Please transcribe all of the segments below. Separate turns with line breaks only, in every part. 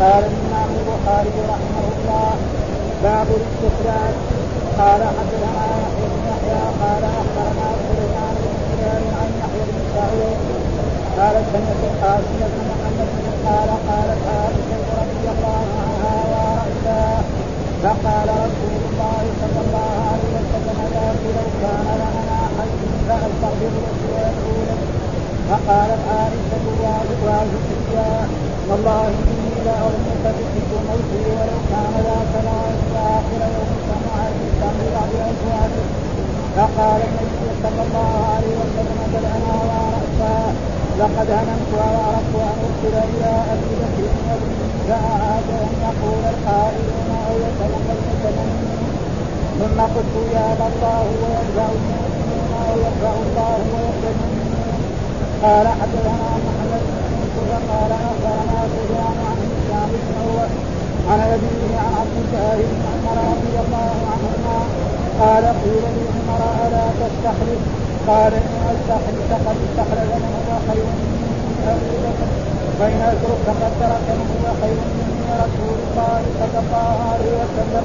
قال الإمام البخاري رحمه الله باب الاستخراج قال حدثنا يحيى بن يحيى قال أخبرنا سليمان بن هلال عن يحيى بن سعيد. قال سمعت القاسم بن محمد قال قالت عائشه رضي الله عنها يا رأسا فقال رسول الله صلى الله عليه وسلم ذاك لو كان لنا حج فاستغفر ويقول فقالت عائشة واجب والله ولو كان اخر يوم سمع بعد ازواجه فقال النبي صلى الله عليه وسلم بل أنا على راسها لقد هممت وأردت أن أرسل إلى أبي بكر فاعاد أن يقول القائلون أو يتمنى المتمنون ثم قلت يا الله ويرجع المؤمنون ويرجع الله المؤمنون. قال حدثنا محمد بن قال أخبرنا سفيان بن عروه عن ابيه عن عبد الله بن عمر رضي الله عنهما قال قيل لعمر ألا تستحلف قال إن استحلف فقد استحلف من هو خير مني. ابي بكر فان أترك فقد ترك من هو خير مني رسول الله صلى الله عليه وسلم.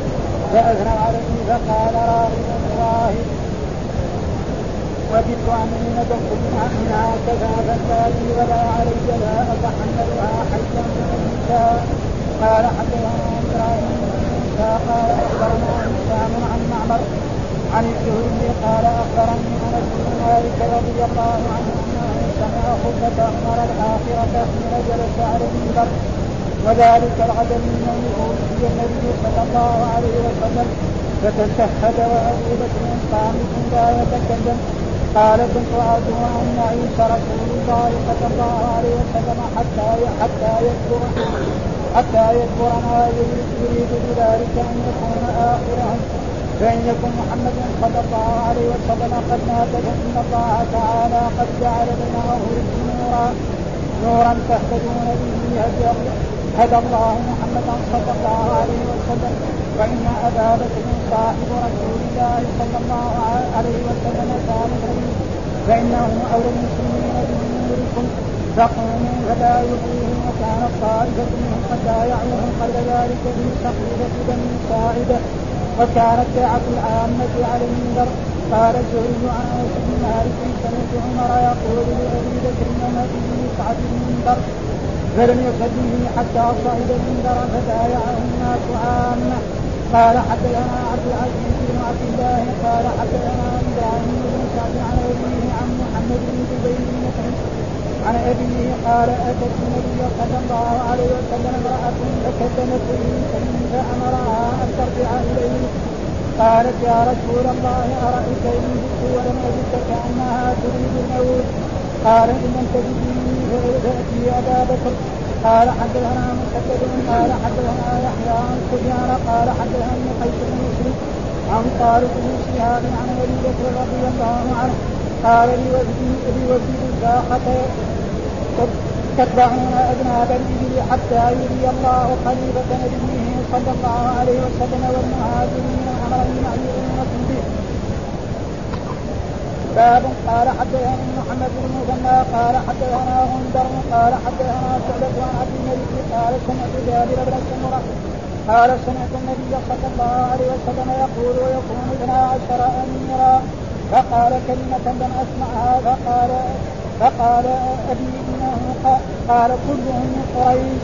فاثنى عليه فقال راغب راهب وددت اني ندمت من عنها كذا فالتالي ولا علي لا اتحملها حيا موسى قال حدثنا إبراهيم موسى قال اخبرنا هشام عن معمر عن الزهري قال اخبرني انس بن مالك رضي الله عنه انه سمع خطبه عمر الاخره حين جلس على المنبر وذلك الغد من يوم النبي صلى الله عليه وسلم. فتشهد وأبو بكر قامت لا يتكلم. قال كنت ارجو أن يعيش رسول الله صلى الله عليه وسلم حتى حتى يكبر حتى يكبر ما يريد بذلك أن يكون اخره فإن يكن محمد صلى الله عليه وسلم قد مات فإن الله تعالى قد جعل بين ظهوركم نورا نورا تهتدون به هدى الله محمدا صلى الله عليه وسلم. وان أبا بكر صاحب رسول الله صلى الله عليه وسلم كان فانه اولى المسلمين بنوركم فقوموا فلا يطيعون وكانت طائفه منهم قد بايعوهم قبل ذلك في تقليده بني ساعده وكانت بيعه العامه على المنبر قال الزهري عن انس بن مالك سمعت عمر يقول لابي بكر يومئذ يصعد المنبر فلم يصده حتى صعد المنبر فبايعه الناس عامه قال حدثنا عبد العزيز بن عبد الله قال حدثنا إبراهيم بن سعد عن أبيه عن محمد بن زبير بن عن أبيه قال أتت النبي صلى الله عليه وسلم امرأة فكتمت به فأمرها أن ترجع إليه. قالت يا رسول الله ارايت ان جئت ولم أجدك كأنها تريد الموت؟ قال إن لم تجدني فأتي أبا بكر. قال حدثنا مسدد قال حدثنا يحيى عن سفيان قال حدثني قيس بن مسلم عن طارق بن شهاب عن أبي بكر رضي الله عنه قال لوزير الساقة تتبعون اذناب الابل حتى يري الله خليفة نبيه صلى الله عليه وسلم والمهاجرين بمعلومه به باب قال حدثنا محمد بن مثنى قال حدثنا غندر قال حدثنا شعبة عن عبد الملك قال سمعت جابر بن سمرة قال سمعت النبي صلى الله عليه وسلم يقول ويكون اثنا عشر أميرا فقال كلمة لم أسمعها فقال فقال أبي انه قال كلهم من قريش.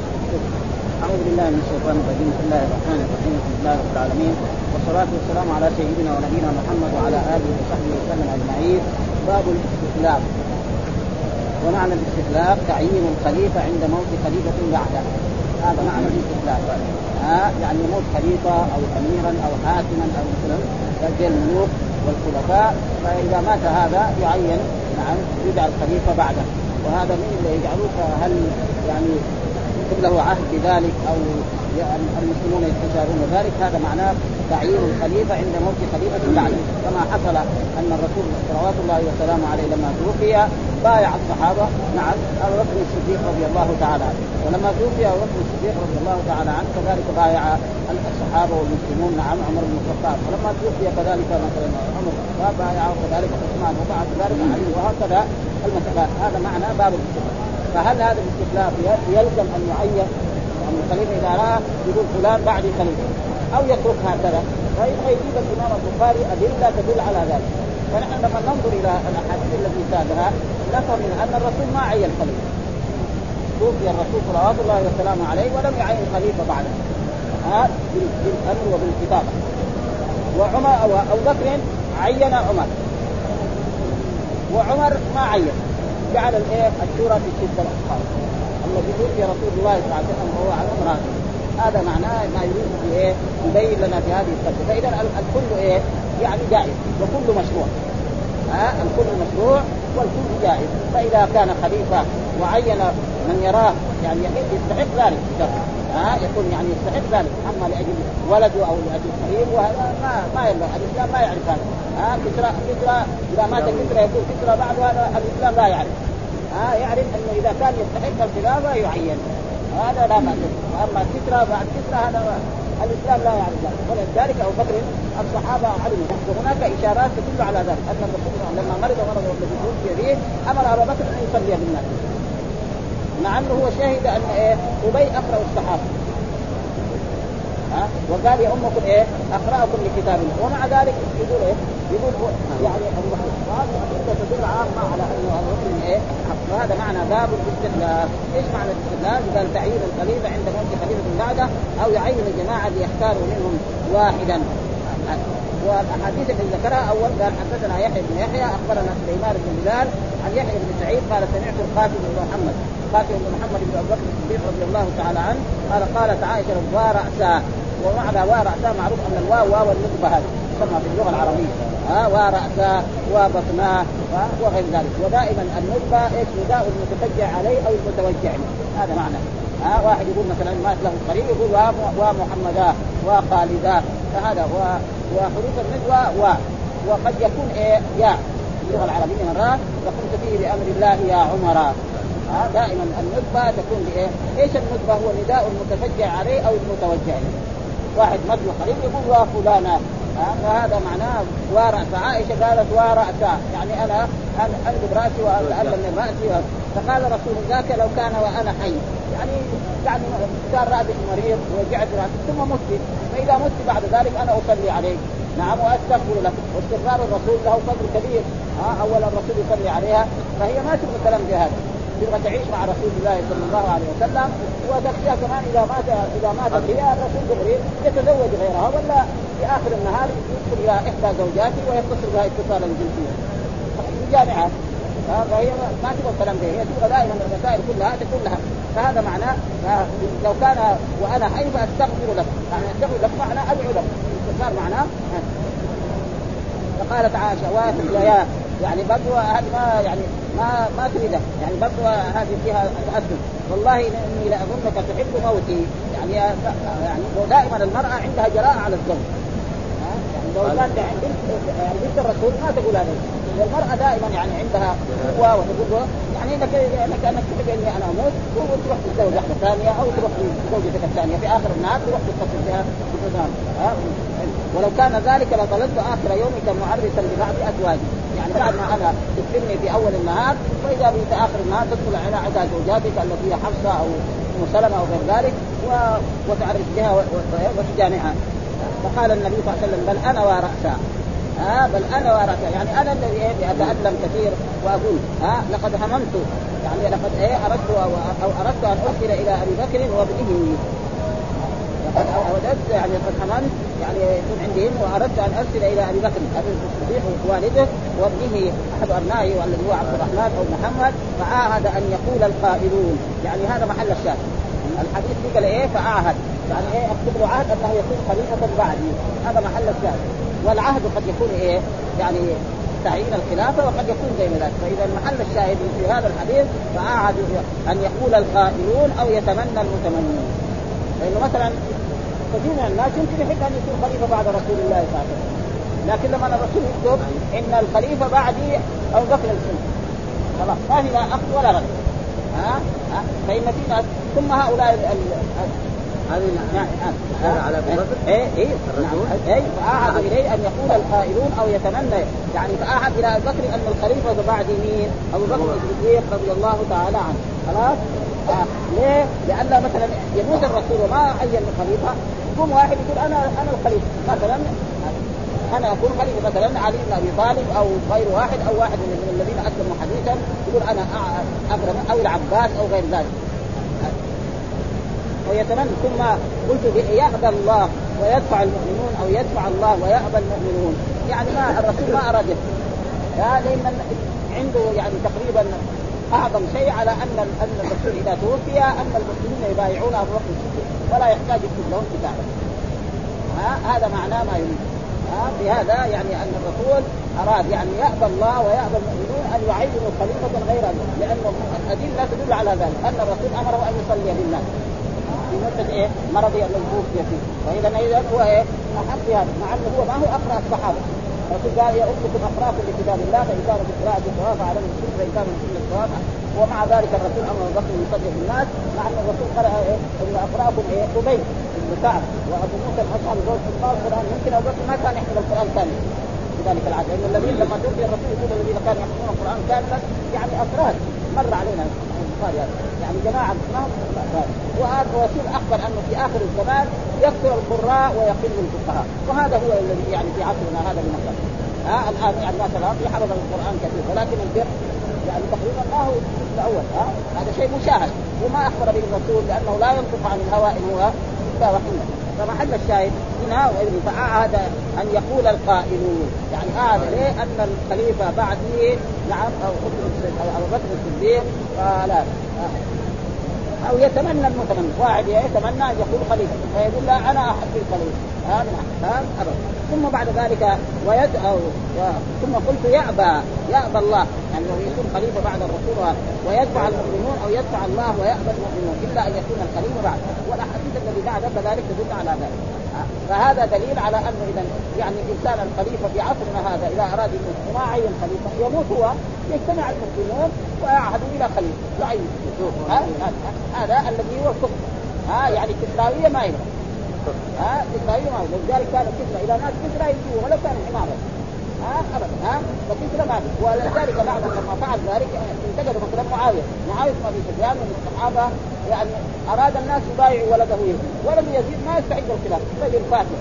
أعوذ بالله من الشيطان الرجيم بسم الله الرحمن الرحيم الحمد لله رب العالمين والصلاة والسلام على سيدنا ونبينا محمد وعلى آله وصحبه وسلم أجمعين. باب الاستخلاف ومعنى الاستخلاف تعيين الخليفة عند موت خليفة بعده. هذا معنى الاستخلاف ها؟ يعني موت خليفة أو أميرا أو حاكما أو مثلا. الملوك والخلفاء. فإذا مات هذا يعين نعم يجعل خليفة بعده. وهذا من اللي يجعلوه هل يعني يكتب له عهد بذلك أو المسلمون يستشارون ذلك هذا معناه تعيين الخليفة عند موت خليفة بعده كما حصل أن الرسول صلوات الله وسلامه عليه لما توفي بايع الصحابة نعم أبو بكر الصديق رضي الله تعالى عنه. ولما توفي أبو بكر الصديق رضي الله تعالى عنه كذلك بايع الصحابة والمسلمون نعم عمر بن الخطاب. ولما توفي كذلك مثلا عمر بن الخطاب بايع وكذلك عثمان وبعد ذلك علي وهكذا المسألة. هذا معنى باب الاستخلاف فهل هذا الاستخلاف يلزم أن يعين الخليفة إذا رأى يقول فلان بعدي خليفه أو يترك هكذا؟ فيبغى يجيب الإمام البخاري أدلة تدل على ذلك. فنحن لما ننظر إلى الأحاديث التي سادها نفهم من أن الرسول ما عين خليفه توفي الرسول صلوات الله وسلامه عليه ولم يعين خليفه بعده. ها؟ بالأمر وبالكتابه وعمر أو ابو بكر عين عمر. وعمر ما عين. جعل الآية الشورى في سته الاصحاب الذي توفي رسول الله صلى الله عليه وسلم وهو على أمر هذا معناه ما يريد في إيه؟ يبين لنا في هذه القصة. فإذا الكل إيه؟ يعني جائز وكل مشروع. ها؟ الكل مشروع والكل جائز. فإذا كان خليفة وعين من يراه يعني يستحق ذلك ها؟ يكون يعني يستحق ذلك أما لأجل ولده أو لأجل قريب وهذا ما ما ينبغي الإسلام ما يعرف هذا. ها؟ كسرى كسرى إذا مات كسرى يكون كسرى بعد هذا الإسلام لا يعرف. ها؟ يعرف أنه إذا كان يستحق الخلافه يعين. هذا لا بأس أما كسرى بعد كسرى هذا الإسلام لا يعرف ذلك. ولذلك أبو بكر الصحابة علموا وهناك إشارات تدل على ذلك أن الرسول لما مرض مرض الذي توفي به أمر ابا بكر أن يصلي بالناس. مع انه هو شهد ان إيه أبي أقرأ الصحابة. ها؟ وقال يا أمكم إيه أقرأكم لكتاب الله. ومع ذلك يقول إيه يقول يعني هذا تدل عامة على أنه الركن إيه وهذا معنى باب الاستقلال، إيش معنى الاستقلال؟ قال تعيين الخليفه عند موت خليفة بعده أو يعين الجماعة ليختاروا منهم واحدا. والأحاديث اللي ذكرها أول قال حدثنا يحيى بن يحيى أخبرنا سليمان بن بلال عن يحيى بن سعيد قال سمعت القاسم بن محمد قاسم بن محمد بن أبي بكر الصديق رضي الله تعالى عنه قال قالت عائشة ورأسا ومعنى ورأسا معروف أن الواو واو النطبه هذه تسمى في اللغة العربية. ها ورأسا وبطناه وغير ذلك. ودائما النطبه إيش؟ نداء المتفجع عليه أو المتوجع هذا معنى. ها واحد يقول مثلا مات له قريب يقول ومحمدا وخالدا فهذا هو وحروف الندوة و. وقد يكون إيه؟ يا اللغة العربية مرات وقمت فيه بامر الله يا عمر. دائما الندبه تكون بإيه؟ إيش الندبه؟ هو نداء المتفجع عليه أو المتوجع إليه. واحد مدلو قريب يقول وفلانا فهذا معناه ورأس عائشة قالت ورأسا يعني أنا انقذ رأسي واتالم من رأسي. فقال رسول ذاك لو كان وأنا حي. يعني يعني كان رأسي مريض وجعت رأسي. ثم مت. فإذا مت بعد ذلك أنا أصلي عليك. نعم وأستغفر لك. واستغفار الرسول له فضل كبير. ها اولا الرسول يصلي عليها. فهي ما تبغى كلام بهذا تبغى تعيش مع رسول الله صلى الله عليه وسلم وتخشى كمان إذا مات إذا ماتت هي الرسول جبريل يتزوج غيرها ولا في آخر النهار يدخل إلى إحدى زوجاته ويتصل بها اتصالا جنسيا في جامعات فهي ما تبغى الكلام ده هي تبغى دائما المسائل كلها تكون لها فهذا معناه لو كان وأنا حي فاستغفر لك يعني أستغفر لك معناه أدعو لك. الاستغفار معناه؟ فقالت عائشة واتي يعني برضو هذه ما يعني ما ما تريده يعني برضو هذه فيها تأدب والله إني لأظنك تحب موتي. يعني يعني دائما المرأة عندها جراءة على الزوج. يعني لو كانت يعني بنت الرسول ما تقول هذا والمراه دائما يعني عندها قوة وتقول يعني انك انك إنك تحب إني أنا أموت وتروح تتزوج واحدة ثانية أو تروح لزوجتك الثانية في آخر النهار تروح تتصل بها ولو كان ذلك لطلبت آخر يومك معرسا ببعض ازواجي يعني بعد ما أنا تكفرني في أول النهار وإذا في آخر النهار تدخل على عدد زوجاتك التي هي حفصة أو أم سلمة أو غير ذلك و... وتعرف بها وتجامعها. فقال النبي صلى الله عليه وسلم بل أنا وراسا ها آه بل أنا وراسا يعني أنا الذي إيه أتألم كثير وأقول ها آه لقد هممت. يعني لقد إيه أردت أو أردت أن أرسل إلى أبي بكر وابنه. لقد يعني قد هممت يعني يكون عندهم واردت أن أرسل إلى أبي بكر أبي الصديق والده وابنه أحد ابنائه والذي هو عبد الرحمن أو محمد فعاهد أن يقول القائلون. يعني هذا محل الشاهد. الحديث قال إيه فعاهد. يعني إيه؟ أكتب له عهد أنه يكون خليفة بعدي. هذا محل الشاهد. والعهد قد يكون إيه؟ يعني تعيين الخلافة وقد يكون زي ذلك فإذا محل الشاهد في هذا الحديث فعاهد أن يقول القائلون أو يتمنى المتمنون. لأنه مثلا كثير من الناس يمكن يحب أن يكون خليفة بعد رسول الله صلى الله عليه وسلم. لكن لما الرسول يكتب إن الخليفة بعدي ابو بكر السنة خلاص ما في لا أخذ ولا رد ها؟ ها؟ فإن في ناس ثم هؤلاء
هذه
نعم.
على أبي بكر؟
إيه إيه إيه. فاعهد إليه أن يقول القائلون أو يتمنى. يعني فاعهد إلى أبي بكر أن الخليفة بعد مين؟ أبو بكر الصديق رضي الله تعالى عنه. خلاص؟ آه. ليه؟ لأن مثلا يموت الرسول وما عين خليفه يقوم واحد يقول أنا أنا الخليفة مثلا أنا أكون خليفة مثلا علي بن أبي طالب أو غير واحد أو واحد من الذين أسلموا حديثا يقول أنا اكرم أو العباس أو غير ذلك ويتمنى ثم قلت يأبى الله ويدفع المؤمنون أو يدفع الله ويأبى المؤمنون يعني ما الرسول ما أراد لأن عنده يعني تقريبا أعظم شيء على أن أن الرسول إذا توفي أن المسلمين يبايعون ابو بكر الصديق ولا يحتاج يكتب لهم كتابا هذا معناه ما يريد. ها؟ بهذا يعني أن الرسول أراد يعني يأبى الله ويأبى المؤمنون أن يعينوا خليفة غير لأن الأدلة تدل على ذلك. أن الرسول أمره أن يصلي بالناس في مدة إيه؟ مرضي الذي توفي فيه، فاذا إذا هو إيه؟ احق بهذا، مع أنه هو ما هو أقرأ الصحابة، الرسول قال يا امكم اقراكم لكتاب الله فإن كانوا في قراءه الصواب على المسلم فإن كانوا في الصواب ومع ذلك الرسول أمر بكر يصدق الناس مع أن الرسول قرأ إيه؟ إن اقراكم إيه؟ أبي بن كعب وأبو موسى الاشعري دول حفاظ القران يمكن ابو بكر ما كان يحفظ القران كامل في ذلك العهد لأن الذين لما توفي الرسول يقول الذين كانوا يحفظون القرآن كاملا يعني أفراد مر علينا البخاري يعني. جماعة ما هم وهذا الرسول اخبر أنه في آخر الزمان يكثر القراء ويقل الفقهاء. وهذا هو الذي يعني في عصرنا هذا بمكان ها الآن يعني مثلا حفظ القرآن كثير ولكن البر يعني تقريبا ما هو الأول. ها هذا شيء مشاهد. وما أخبر به الرسول لأنه لا ينطق عن الهوى ان هو إلا وحي فمحل الشاهد هنا فأعاد أن يقول القائلون. يعني أعاد ليه؟ أن الخليفة بعدي نعم أو أبو بكر الصديق لا أو يتمنى المتمنى واحد يتمنى أن يكون خليفة فيقول لا أنا أحب الخليفة. هذا نعم ابدا. ثم بعد ذلك ويد أو و... ثم قلت يأبى يأبى الله. يعني انه يكون خليفة بعد الرسول ويدفع المؤمنون أو يدفع الله ويأبى المؤمنون إلا أن يكون الخليفة بعد. والأحاديث الذي بعد كذلك تدل على ذلك. فهذا دليل على أنه إذا يعني الإنسان الخليفة في عصرنا هذا إذا أراد انه ما عين خليفة؟ يموت هو يجتمع المسلمون ويعهدوا إلى خليفة. يعين هذا الذي هو الكفر ها؟ يعني الكسراويه ما ينفع ها؟ كسراويه ما ينفع لذلك كان الكسرى إذا مات كسرى يجوا ولا كان حمارا ابدا ها؟ فكسرى ما في ولذلك بعد لما فعل ذلك انتقد مثلا معاوية. معاوية بن أبي سفيان من الصحابة يعني أراد الناس يبايعوا ولده ولم يزيد ما يستحق الخلاف. رجل فاتح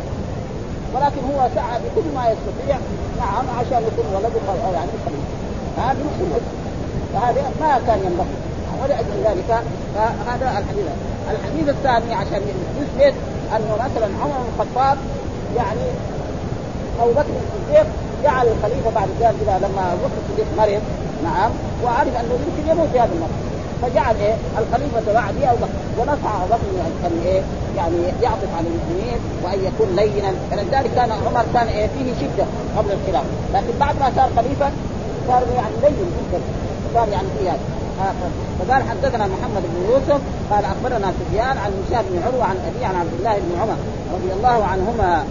ولكن هو سعى بكل ما يستطيع نعم عشان يكون ولده يعني خليفه هذا نفس فهذا ما كان ينبغي. ولأجل ذلك. فهذا الحديث. الحديث الثاني عشان يثبت أنه مثلا عمر بن الخطاب يعني أبو بكر الصديق جعل الخليفة بعد ذلك لما ابو بكر الصديق مرض نعم. وعرف أنه يمكن يموت في هذا المرض فجعل إيه؟ الخليفة بعدي أبو بكر. ونصح أبو بكر ان إيه؟ يعني يعطف على المسلمين وأن يكون لينا. فلذلك كان عمر كان إيه؟ فيه شدة قبل الخلافة. لكن بعد ما صار خليفة صار يعني لين جدا. صار يعني فيه هذا. فقال حدثنا محمد بن يوسف قال أخبرنا سفيان عن هشام بن عروة عن ابي عن عبد الله بن عمر رضي الله عنهما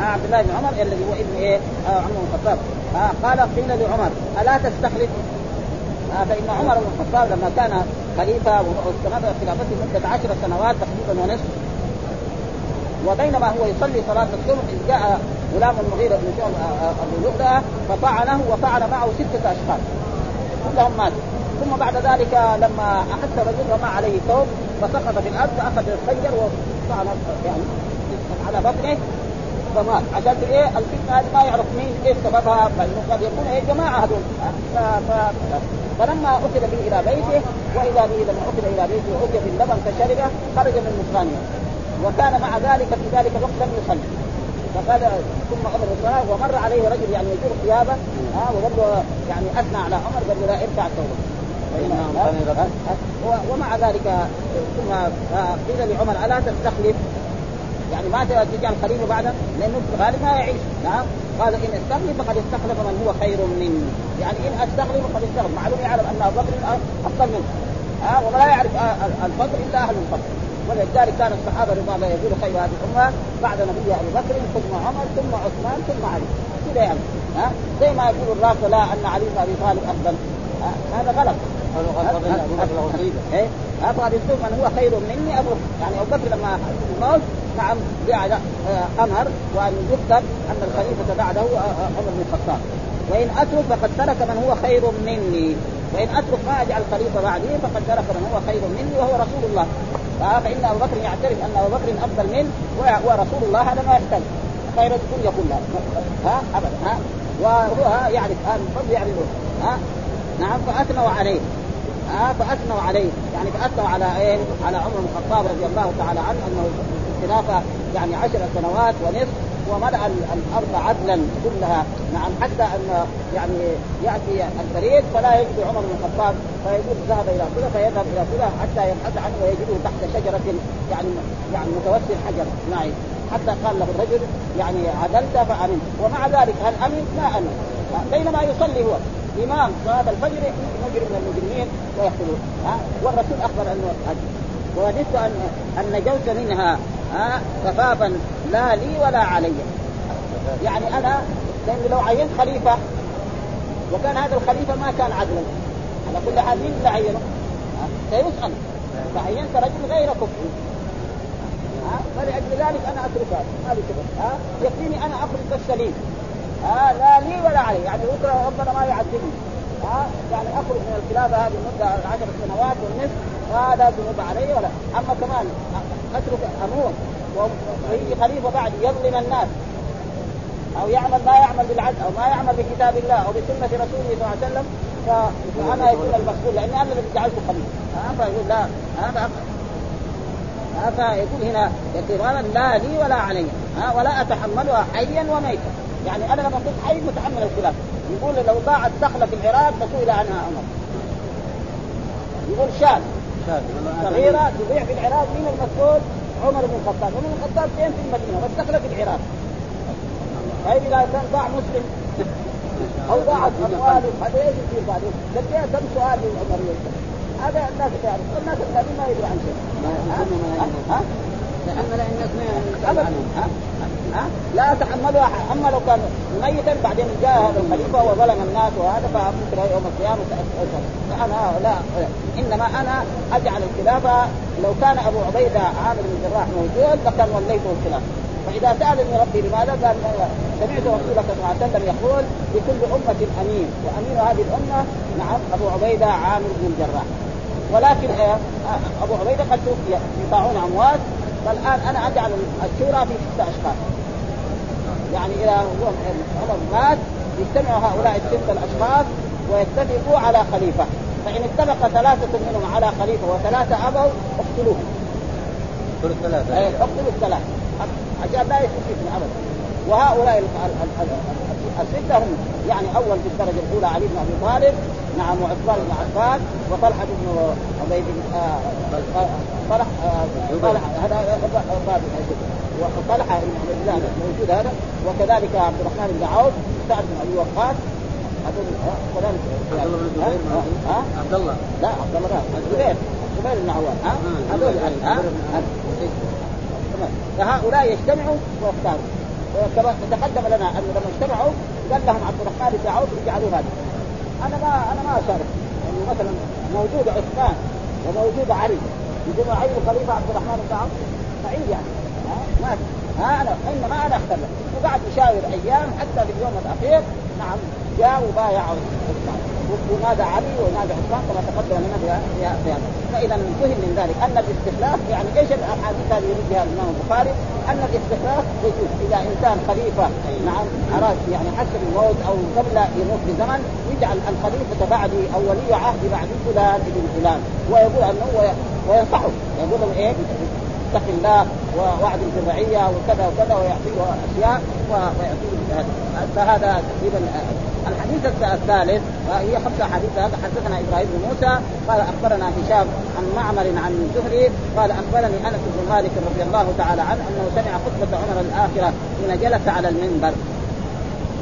عبد الله بن عمر الذي هو ابن إيه؟ آه عمر بن الخطاب. آه قال قيل لعمر ألا تستخلف؟ آه فإن عمر بن الخطاب لما كان خليفة واستمر خلافته مدة عشر سنوات تقريبا ونصف وبينما هو يصلي صلاة الصبح إذ جاء غلام المغيرة بن شعب أبو لؤلؤة فطعنه وطعن معه ستة أشخاص. كلهم ماتوا. ثم بعد ذلك لما أحس الرجل رمى عليه ثوب فسقط في الأرض فأخذ الخنجر وطعن يعني على بطنه فمات عشان إيه الفتنه هذه ما يعرف مين إيش سببها. قد يكون إيه جماعة هذول. فلما أخذ به إلى بيته وإذا به لما أخذ إلى بيته واتي باللبن فشربه خرج من مصرانيه وكان مع ذلك في ذلك الوقت لم يصلي. فقال ثم أمر الصلاه ومر عليه رجل يعني يجر ثيابه ها وقال له يعني أثنى على عمر قال له لا ارفع ثوبك. ومع ذلك ثم قيل لعمر ألا تستخلف؟ يعني ما تجعل خليفه بعده لأنه في الغالب ما يعيش. نعم؟ قال إن استخلف فقد استخلف من هو خير مني. يعني إن استخلف فقد استخلف معلوم يعلم أن أبو بكر أفضل منه. ها؟ ولا يعرف الفضل إلا أهل الفضل. ولذلك كان الصحابة رضوان الله يقول خير هذه الأمة بعد نبي أبي بكر ثم عمر ثم عثمان ثم علي. كذا يعني. ها؟ زي ما يقول الرافضه لا أن علي بن أبي طالب أفضل. هذا غلط. إيه؟ أبغى يقول من هو خير مني ابو يعني أبو بكر لما الموت نعم جعل أمر وأن يكتب أن الخليفة بعده عمر بن الخطاب. وإن أترك فقد ترك من هو خير مني. فان أترك ما اجعل خليفه بعدي فقد ترك من هو خير مني وهو رسول الله. فإن أبو بكر يعترف أن أبو بكر أفضل منه ورسول الله هذا ما يحتاج. خير الكل يقول لا ها أبدا ها. وهو يعرف هذا الفضل يعرفه ها. نعم فأثنوا عليه. ها فأثنوا عليه. يعني فأثنوا على إيه؟ على عمر بن الخطاب رضي الله تعالى عنه أنه الخلافه يعني عشر سنوات ونصف وملأ الأرض عدلا كلها. نعم حتى أن يعني يأتي البريد فلا يجد عمر بن الخطاب فيقول ذهب إلى كذا فيذهب إلى كذا حتى يبحث عنه ويجده تحت شجرة يعني يعني متوسل حجر. معي حتى قال له الرجل يعني عدلت فامنت ومع ذلك هل أمن؟ ما أمن. بينما يصلي هو. امام صلاه الفجر مجرم من المجرمين ويقتلون ها؟ والرسول أخبر أنه ووددت ان أن نجوت منها ها؟ كفافا لا لي ولا علي. يعني أنا لاني لو عينت خليفة وكان هذا الخليفة ما كان عدلا. على كل حال مين اللي عينه؟ سيسأل. فعينت رجل غير ها؟ فلأجل ذلك أنا اتركها ما لي ها؟ يكفيني أنا أخرج بس سليم ها لا لي ولا علي. يعني بكره ربنا ما يعذبني. ها يعني أخرج من الخلافه هذه المده عشر سنوات والنصف ولا ذنوب علي ولا. أما كمان أترك امور ويجي خليفة بعد يظلم الناس. أو يعمل ما يعمل بالعدل أو ما يعمل بكتاب الله أو بسنة رسوله صلى الله عليه وسلم فأنا يكون المسؤول لأني أنا الذي جعلته خليفه فيقول لا هذا فيقول هنا اعتبارا لا لي ولا علي. ولا أتحملها حيا وميتا. يعني أنا لما كنت حي متحمل الخلاف يقول لو ضاعت دخلة في العراق فسئل عنها عمر. يقول شاذ. صغيرة تبيع في العراق مين المسؤول؟ عمر بن الخطاب، عمر بن الخطاب فين؟ في المدينة بس دخل في العراق. طيب إذا كان ضاع مسلم أو ضاعت امواله هذا إيش يصير بعدين؟ قد كم سؤال للعمر هذا الناس تعرف، الناس الثانيين ما يدري عن شيء. تحمل الناس ما ها؟ ها؟ لا تحملها اما لو كان ميتا بعدين جاء هذا الخليفة وظلم الناس وهذا فممكن يوم القيامة فأنا لا إنما أنا أجعل الخلافة. لو كان أبو عبيدة عامر بن الجراح موجود لكان وليته الخلافة. فإذا سألني ربي لماذا؟ قال سمعت رسولك صلى الله عليه وسلم يقول لكل أمة أمين. وأمين هذه الأمة نعم أبو عبيدة عامر بن الجراح ولكن أبو عبيدة قد توفي في طاعون أموات. فالآن أنا اجعل الشورى في ستة أشخاص. يعني إذا هو عمر مات يجتمع هؤلاء الستة الأشخاص ويتفقوا على خليفة. فإن اتفق ثلاثة منهم على خليفة وثلاثة أبوا اقتلوه.
اقتلوا الثلاثة.
إيه اقتلوا الثلاثة. عشان لا يستفيد ابدا وهؤلاء الستة هم يعني أول في الدرجة الأولى علي بن أبي طالب نعم وعثمان بن عفان وطلحة بن عبيد طلحة طلحة هذا وطلحة بن عبد الله موجود هذا. وكذلك عبد الرحمن بن عوف سعد بن أبي وقاص. كذلك.
عبد الله بن الزبير عبد الله.
لا عبد الله لا الزبير الزبير بن عوام ها هذول فهؤلاء يجتمعوا ويختاروا وكما تقدم لنا أن لما اجتمعوا قال لهم عبد الرحمن بن عوف اجعلوا هذا. أنا ما أنا ما أشارك. يعني مثلا موجود عثمان وموجود علي يقولوا عين الخليفة عبد الرحمن بن عوف؟ بعيد يعني. ها؟ ما أنا؟ انما أنا اختار وقعد يشاور أيام حتى في اليوم الأخير. نعم جاء وبايع عثمان ونادى علي ونادى عثمان كما تقدم لنا في هذا. فإذا فهم من ذلك أن الاستخلاف يعني إيش الاحاديث هذه يريد بها الإمام البخاري؟ أن الاستخلاف يجوز إذا إنسان خليفة نعم اراد يعني حسب الموت أو قبل يموت بزمن يجعل الخليفة بعدي أو ولي عهد بعد فلان ابن فلان. ويقول أنه وينصحه يقول له إيه؟ اتق الله ووعد الرعيه وكذا وكذا ويعطيه أشياء ويعطيه هذا. فهذا تقريبا الحديث الثالث هي خمسة أحاديث. هذا حدثنا إبراهيم بن موسى قال أخبرنا هشام عن معمر عن الزهري قال أخبرني أنس بن مالك رضي الله تعالى عنه أنه سمع خطبة عمر الآخرة حين جلس على المنبر.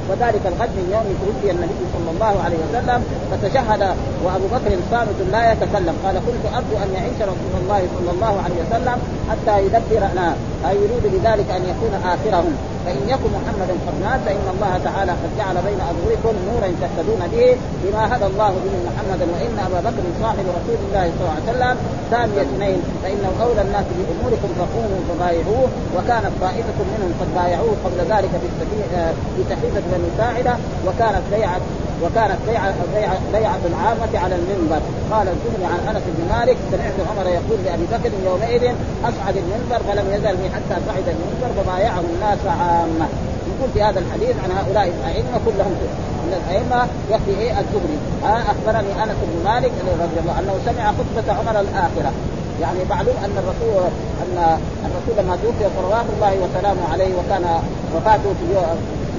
وذلك الغد من يوم توفي النبي صلى الله عليه وسلم فتشهد وأبو بكر صامت لا يتكلم. قال كنت أرجو أن يعيش رسول الله صلى الله عليه وسلم حتى يدبرنا. اي يريد بذلك أن يكون آخرهم. فإن يكن محمد قد مات فإن الله تعالى قد جعل بين اظهركم نورا تهتدون به بما هدى الله به محمدا. وإن أبا بكر صاحب رسول الله صلى الله عليه وسلم ثاني اثنين فانه أولى الناس بأموركم فقوموا فبايعوه وكانت طائفة منهم قد بايعوه قبل ذلك في بني ساعدة وكانت بيعه وكانت بيعه بيعه بيعة العامة على المنبر. قال الزهري عن أنس بن مالك سمعت عمر يقول لأبي بكر يومئذ أصعد المنبر فلم يزل حتى صعد المنبر فبايعه الناس عامة. يقول في هذا الحديث عن هؤلاء الأئمة كلهم من الأئمة يكفي إيه؟ الزهري. ها أخبرني أنس بن مالك رضي الله عنه سمع خطبة عمر الآخرة. يعني معلوم أن الرسول أن الرسول لما توفي صلوات الله وسلامه عليه وكان وفاته في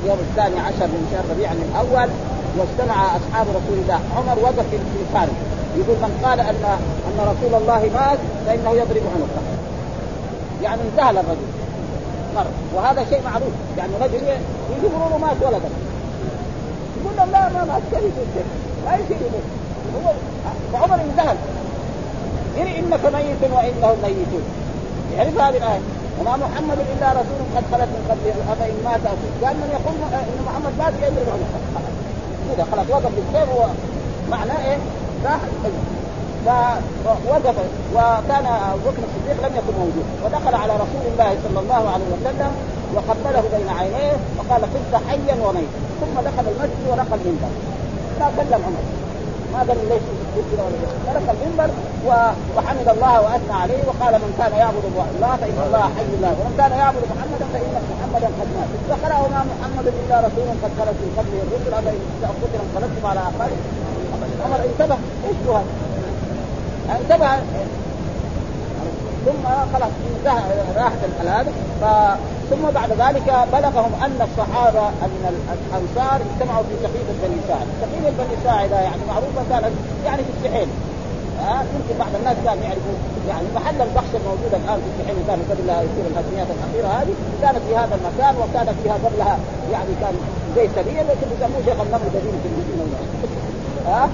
اليوم, الثاني عشر من شهر ربيع الأول واجتمع أصحاب رسول الله عمر وقف في الخارج يقول من قال ان أن رسول الله مات فإنه يضرب عنقه. يعني انتهى الرجل مر. وهذا شيء معروف. يعني رجل يجي له مات ولدا يقول لهم لا ما مات. كيف لا يصير هو فعمر انتهى. إن إنك ميت وإنهم ميتون. يعرف هذه الآية. وما محمد إلا رسول قد خلت من قبله أفإن مات قال من يقول إن محمد مات يضرب عنقه كذا خلاص. وقف بالسيف معناه إيه؟ راح فوقف وكان ابو بكر الصديق لم يكن موجود. ودخل على رسول الله صلى الله عليه وسلم وقبله بين عينيه وقال كنت حيا وميتا. ثم دخل المسجد ونقل المنبر. ما كلم عمر. ما قال ليش كذا ولا ترك المنبر وحمد الله وأثنى عليه وقال من كان يعبد الله فإن الله حي لا ومن كان يعبد محمدا فإن محمدا قد مات. فقرا وما محمد إلا رسول قد خلت من قبله الرسل. افان قتل انقلبتم على اعقابكم عمر انتبه. إيش هذا؟ انتبه. ثم خلاص انتهى راحت هذا ثم بعد ذلك بلغهم أن الصحابة أن الأنصار اجتمعوا في سقيفه بني ساعد، سقيفه بني ساعد يعني معروفة كانت يعني في السحيل. آه يمكن بعض الناس كانوا يعرفوا يعني محل البحث الموجود الآن في السحيل كان قبل يصير الهجميات الأخيرة هذه. كانت في هذا المكان وكان فيها قبلها يعني كان زي سريه لكن يسموه شيخ النمر الذين في المدينة. ها؟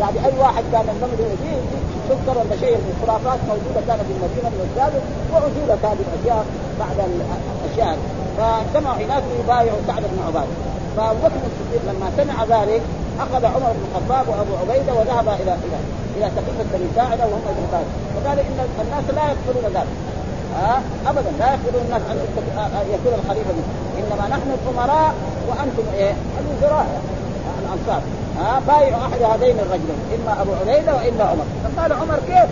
يعني أي واحد كان النمر فيه تذكر ولا شيء من الخرافات موجودة كانت في المدينة من السابق وعزولت هذه الأشياء بعد الأشياء. فاجتمعوا هناك ليبايعوا سعد بن عباده فابو بكر الصديق لما سمع ذلك أخذ عمر بن الخطاب وأبو عبيدة وذهب إلى إلى إلى سقيفه بني ساعدة وهم ابن وقال إن الناس لا يقبلون ذلك. آه ابدا لا يقبلون الناس ان يكون الخليفة منه. إنما نحن الأمراء وأنتم إيه؟ الوزراء الأنصار. ها بايع أحد هذين الرجلين إما أبو عبيدة وإما عمر. فقال عمر كيف؟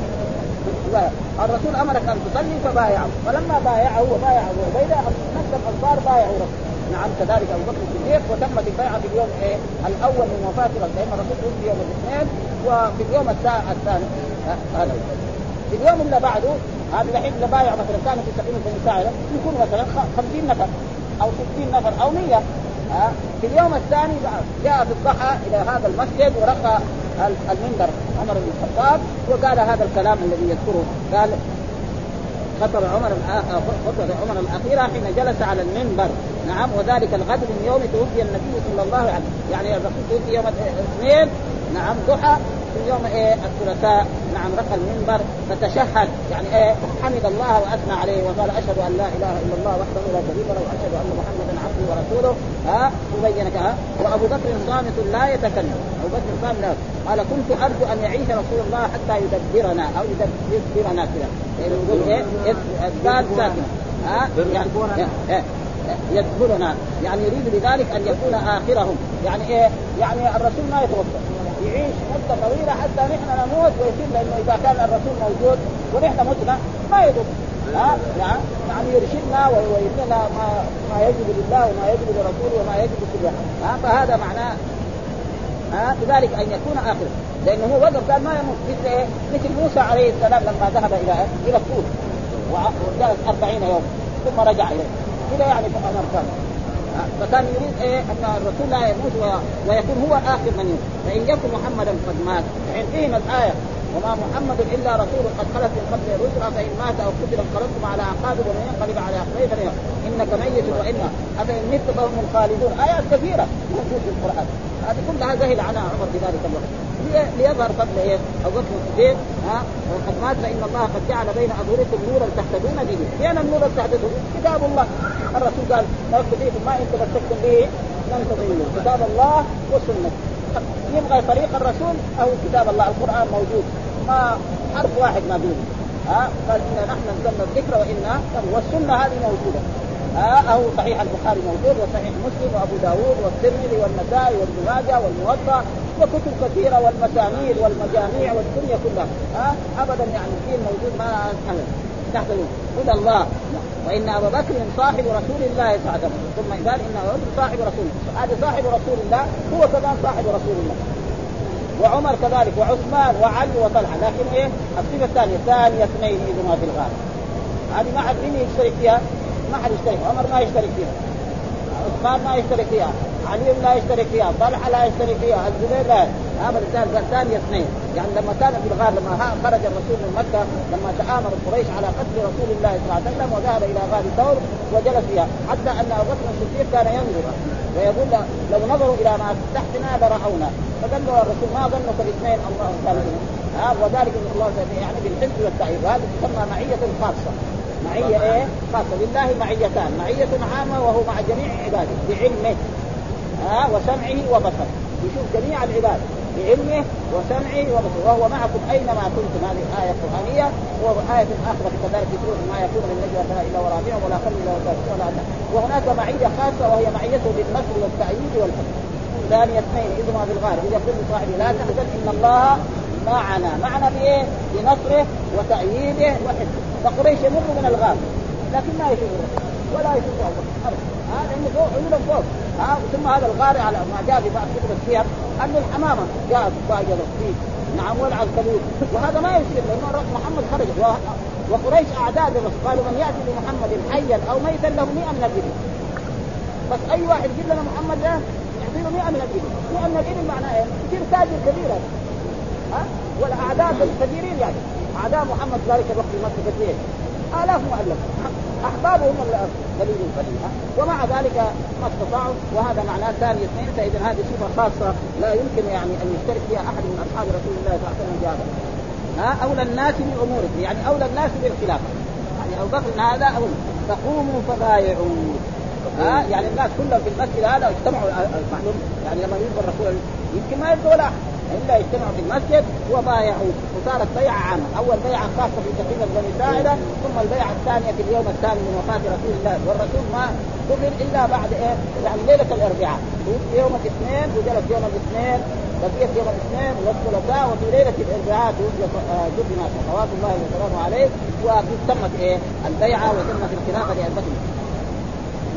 الرسول أمرك أن تصلي فبايعه. فلما بايعه وبايع أبو عبيدة نفس الأنصار بايعوا رسول نعم كذلك أبو بكر الصديق وتمت البيعة في اليوم إيه؟ الأول من وفاة لأن الرسول توفي يوم الاثنين وفي اليوم الثاني. هذا. في اليوم اللي بعده هذا الحين اللي بايع مثلا في سبيل بني ساعده يكون مثلا 50 نفر أو 60 نفر أو 100 ها في اليوم الثاني جاء في الضحى إلى هذا المسجد ورقى المنبر عمر بن الخطاب وقال هذا الكلام الذي يذكره. قال خطب عمر خطبة عمر الأخيرة حين جلس على المنبر. نعم وذلك الغد من يوم توفي النبي صلى الله عليه وسلم. يعني الرسول توفي يوم الاثنين نعم ضحى. في يوم إيه الثلاثاء نعم رقى المنبر فتشهد. يعني إيه حمد الله وأثنى عليه وقال أشهد أن لا إله إلا الله وحده لا شريك له وأشهد أن محمدا عبده ورسوله. ها مبينك ها. وأبو بكر صامت لا يتكلم. أبو بكر صامت قال كنت أرجو أن يعيش رسول الله حتى يدبرنا أو يدبرنا كذا يعني يقول إيه الدال ساكنه ها يعني إيه؟ يدخلنا يعني يريد بذلك أن يكون آخرهم. يعني إيه؟ يعني الرسول ما يتوفى. يعيش مدة طويلة حتى نحن نموت ويصير لأنه إذا كان الرسول موجود ونحن متنا ما يضر ها؟ يعني يعني يرشدنا ويبنينا ما ما يجب لله وما يجب لرسوله وما يجب كل ها؟ فهذا معناه. ها؟ بذلك أن يكون اخره لأنه هو وقف قال ما يموت. مثل إيه؟ مثل موسى عليه السلام لما ذهب إلى إلى الطور. وجلس 40 يوم. ثم رجع إليه. كذا يعني كان فكان يريد إيه؟ أن الرسول لا يموت ويكون هو اخر من يموت. فإن يكن محمدا قد مات. فإن فهم الآية وما محمد إلا رسول قد خلت من قبل الرسل فإن مات أو قتل انقلبتم على أعقابكم ومن ينقلب على عقبيه إنك ميت وأنا أفإن مت فهم الخالدون آيات كثيرة موجود في القرآن. هذه كلها جهل عنها عمر في ذلك الوقت. ليظهر فضل إيه ابو بكر الصديق ها؟ وقد مات فإن الله قد جعل بين أظهركم نورا تهتدون به، فين النور اللي تهتدون؟ كتاب الله، الرسول قال لو فيكم ما إن تمسكتم به لن تضلوا، كتاب الله وسنة. يبغى طريق الرسول أو كتاب الله، القرآن موجود، ما حرف واحد ما دونه. ها؟ قال إنا نحن نزلنا الذكر وأنا والسنة هذه موجودة. آه أو صحيح البخاري موجود وصحيح مسلم وأبو داود والترمذي والنسائي وابن ماجه والموطأ وكتب كثيرة والمسانيد والمجاميع والدنيا كلها. ها آه ابدا يعني الدين موجود ما تحت هدى الله. وإن أبا بكر صاحب رسول الله صلى الله عليه وسلم. ثم قال إن أبا بكر صاحب رسول الله. هذا صاحب رسول الله هو كمان صاحب رسول الله. وعمر كذلك وعثمان وعلي وطلحة. لكن إيه؟ الصفة الثانية ثانية اثنين اذا ما في الغار هذه ما حد مين يشترك فيها؟ ما حد يشترك عمر ما يشترك فيها. عثمان ما يشترك فيها علي لا يشترك فيها طلحة لا يشترك فيها الزبير لا هذا ثاني اثنين. يعني لما كان في الغار لما خرج الرسول من مكة لما تآمر قريش على قتل رسول الله صلى الله عليه وسلم وذهب إلى غار ثور وجلس فيها حتى أن أبو بكر الصديق كان ينظر ويقول لو نظروا إلى ما تحتنا لرأونا فقال له الرسول ما ظنك باثنين الله ثالثهما ها وذلك إن الله يعني بالحفظ والتأييد وهذه تسمى معية خاصة. معية إيه؟ خاصة. لله معيتان، معية عامة وهو مع جميع عباده. بعلمه. ها؟ وسمعه وبصره، يشوف جميع العباد. بعلمه وسمعه وبصره. وهو معكم أينما كنتم. هذه آية قرآنية. وآية أخرى كذلك يقول ما يكون من نجوى ثلاثة إلا ورابع ولا خل إلا ولا أدنى. وهناك معية خاصة وهي معيته بالنصر والتأييد والحفظ ثاني اثنين. إذ ما بالغار إذا كل صاحبه لا تحزن إن الله معنا. معنا بإيه؟ بنصره وتأييده وحفظه. فقريش يمر من الغار لكن ما يشوف ولا يشوف ابدا هذا لأنه فوق عيونهم فوق. ها ثم هذا الغار على ما جاء في بعض كتب السير أن الحمامة جاءت باجله فيه. نعم والعنكبوت وهذا ما يصير لأنه محمد خرج. وقريش اعداء الرسول قالوا من يأتي بمحمد حيا أو ميتا له 100 من الابل بس أي واحد يجيب لنا محمد ده له 100 من الابل 100 من الابل معناه إيه؟ يصير تاجر كبير ها؟ والاعداء الكثيرين يعني. اعداء محمد ذلك الوقت في مكه كثير آلاف مؤلفه احبابه هم قليل قليل ومع ذلك ما استطاعوا وهذا معناه ثاني اثنين فإذا هذه صفة خاصة لا يمكن يعني أن يشترك فيها أحد من أصحاب رسول الله صلى الله عليه وسلم بهذا ها أولى الناس بأمورهم. يعني أولى الناس بالخلافة. يعني أبو بكر هذا أولى. فقوموا فبايعوا. ها يعني الناس كلهم في المسجد هذا اجتمعوا معلوم. يعني لما يبقى الرسول يمكن ما يبقى ولا أحد. إلا يجتمعوا في المسجد وبايعوا وصارت بيعة عامة، أول بيعة خاصة في سفينة بني ساعدة ثم البيعة الثانية في اليوم الثاني من وفاة رسول الله. والرسول ما قبل إلا بعد إيه؟ يعني ليلة الأربعاء، يوم الاثنين وجلس يوم الاثنين بقيت يوم الاثنين والثلاثاء وفي ليلة الأربعاء توفي دفن صلوات الله وسلامه عليه. وتمت إيه؟ البيعة وتمت الخلافة لأبي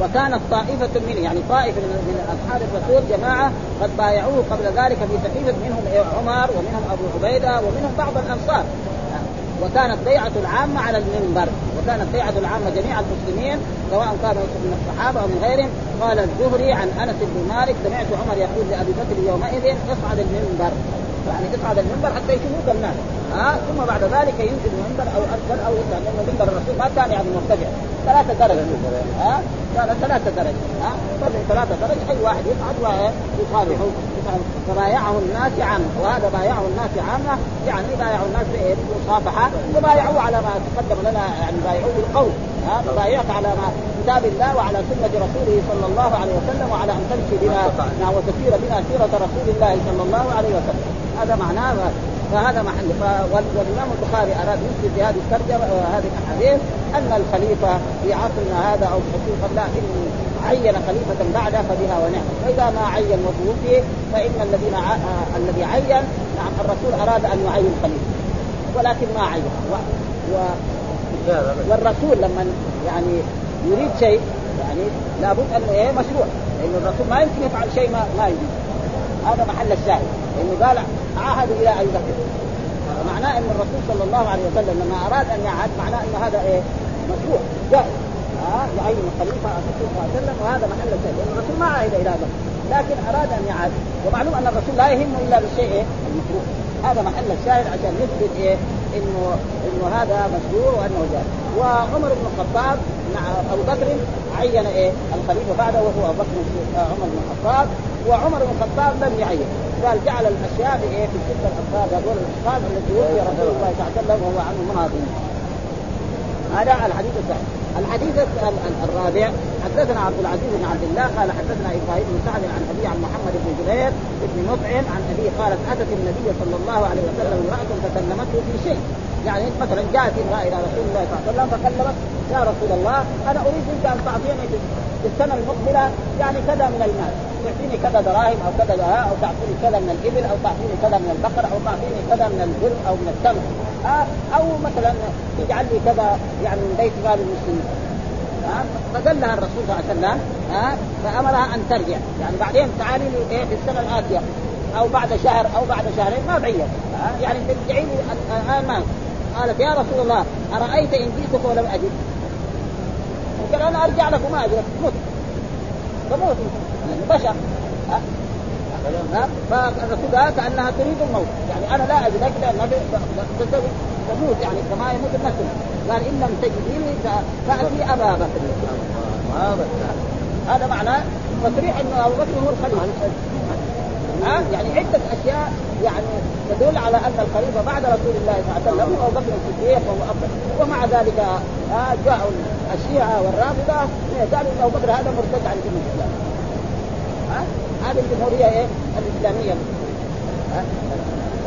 وكانت طائفة منه يعني طائفة من أصحاب الرسول جماعة قد بايعوه قبل ذلك في سفينة منهم عمر ومنهم أبو عبيدة ومنهم بعض الأنصار. وكانت بيعة العامة على المنبر وكانت بيعة العامة جميع المسلمين سواء كانوا من الصحابة أو من غيرهم. قال الزهري عن أنس بن مالك سمعت عمر يقول لأبي بكر يومئذ اصعد المنبر. يعني اصعد المنبر حتى يشوفوك الناس. ها ثم بعد ذلك ينزل المنبر أو اسفل أو لأن منبر الرسول. ما كان يعني مرتفع ثلاثة درجة. ها كان ثلاثة درجة ها؟ ثلاثة درجة أي واحد يصعد ويصالحه فبايعه الناس عامة وهذا بايعه الناس عامة يعني بايعوا الناس بالمصافحة وبايعوه على ما تقدم لنا يعني بايعوه بالقول ها؟ فبايعك على ما كتاب الله وعلى سنة رسوله صلى الله عليه وسلم وعلى أن تمشي بنا نعم وتسير بنا سيرة رسول الله صلى الله عليه وسلم. هذا معناه فهذا محل. والإمام البخاري أراد يثبت في هذه الترجمه هذه الأحاديث أن الخليفة في عصرنا هذا أو في لا إن عين خليفة بعده فبها ونعم واذا ما عين وتوفي فإن الذين ع... الذي عين نعم الرسول أراد أن يعين خليفه ولكن ما عين. و... و... والرسول لما يعني يريد شيء يعني لابد أن إيه مشروع. لأن الرسول ما يمكن يفعل شيء ما ما يجوز هذا محل الشاهد. لأنه قال عاهدوا إلى ابي بكر معناه إن الرسول صلى الله عليه وسلم لما أراد أن يعهد معناه ان هذا إيه؟ مشروع جائز. ها يعين الخليفه الرسول صلى الله عليه وسلم وهذا محل الشاهد. لأن الرسول ما عهد إلى ابي لكن أراد أن يعهد. ومعلوم أن الرسول لا يهمه إلا بالشيء إيه؟ المشروع. هذا محل الشاهد عشان يثبت إيه؟ إنه إنه هذا مشروع وأنه جائز. وعمر بن الخطاب مع أبو بكر عين إيه؟ الخليفة بعده وهو أبو بكر عمر بن الخطاب. وعمر بن الخطاب لم يعين قال جعل الأشياء بايه في تلك الافراد هذول الاشخاص التي وفي رسول الله صلى الله عليه وسلم وهو عنه ماضي هذا الحديث الثاني الحديث الرابع حدثنا عبد العزيز بن عبد الله قال حدثنا إبراهيم بن سعد عن أبي عن محمد بن جبير بن مطعم عن ابي قالت أتت النبي صلى الله عليه وسلم امرأة فكلمته في شيء. يعني مثلا جاءت امرأة إلى رسول الله صلى الله عليه وسلم فكلمت يا رسول الله أنا اريد منك أن تعطيني في السنة المقبلة يعني كذا من المال. تعطيني كذا دراهم أو كذا أو تعطيني كذا من الإبل أو تعطيني كذا من البقر أو تعطيني كذا من البر أو من التمر. أو مثلا تجعل لي كذا يعني من بيت مال المسلمين. فقال لها الرسول صلى الله عليه وسلم ها؟ فأمرها أن ترجع. يعني بعدين تعالي لي إيه في السنة الاتيه أو بعد شهر أو بعد شهرين ما بعيد. يعني ترجعي لي الآن. قالت يا رسول الله أرأيت إن جئتك ولم أجد؟ قال أنا أرجع لك وما اجد مت فموت. يعني بشر فالرسول قال كأنها تريد الموت. يعني أنا لا اجدك لأن تموت يعني كما يموت الناس. قال إن لم تجديني فأتي أبا بكر. هذا معناه تصريح إنه أبو بكر هو الخليفة. ها؟ يعني عدة أشياء يعني تدل على أن الخليفه بعد رسول الله صلى الله عليه وسلم ابو بكر الصديق وهو افضل ومع ذلك جاءوا الشيعة والرافضة قالوا إن أبو بكر هذا مرتد عن دين الإسلام. ها؟ هذه الجمهورية إيه؟ الإسلامية؟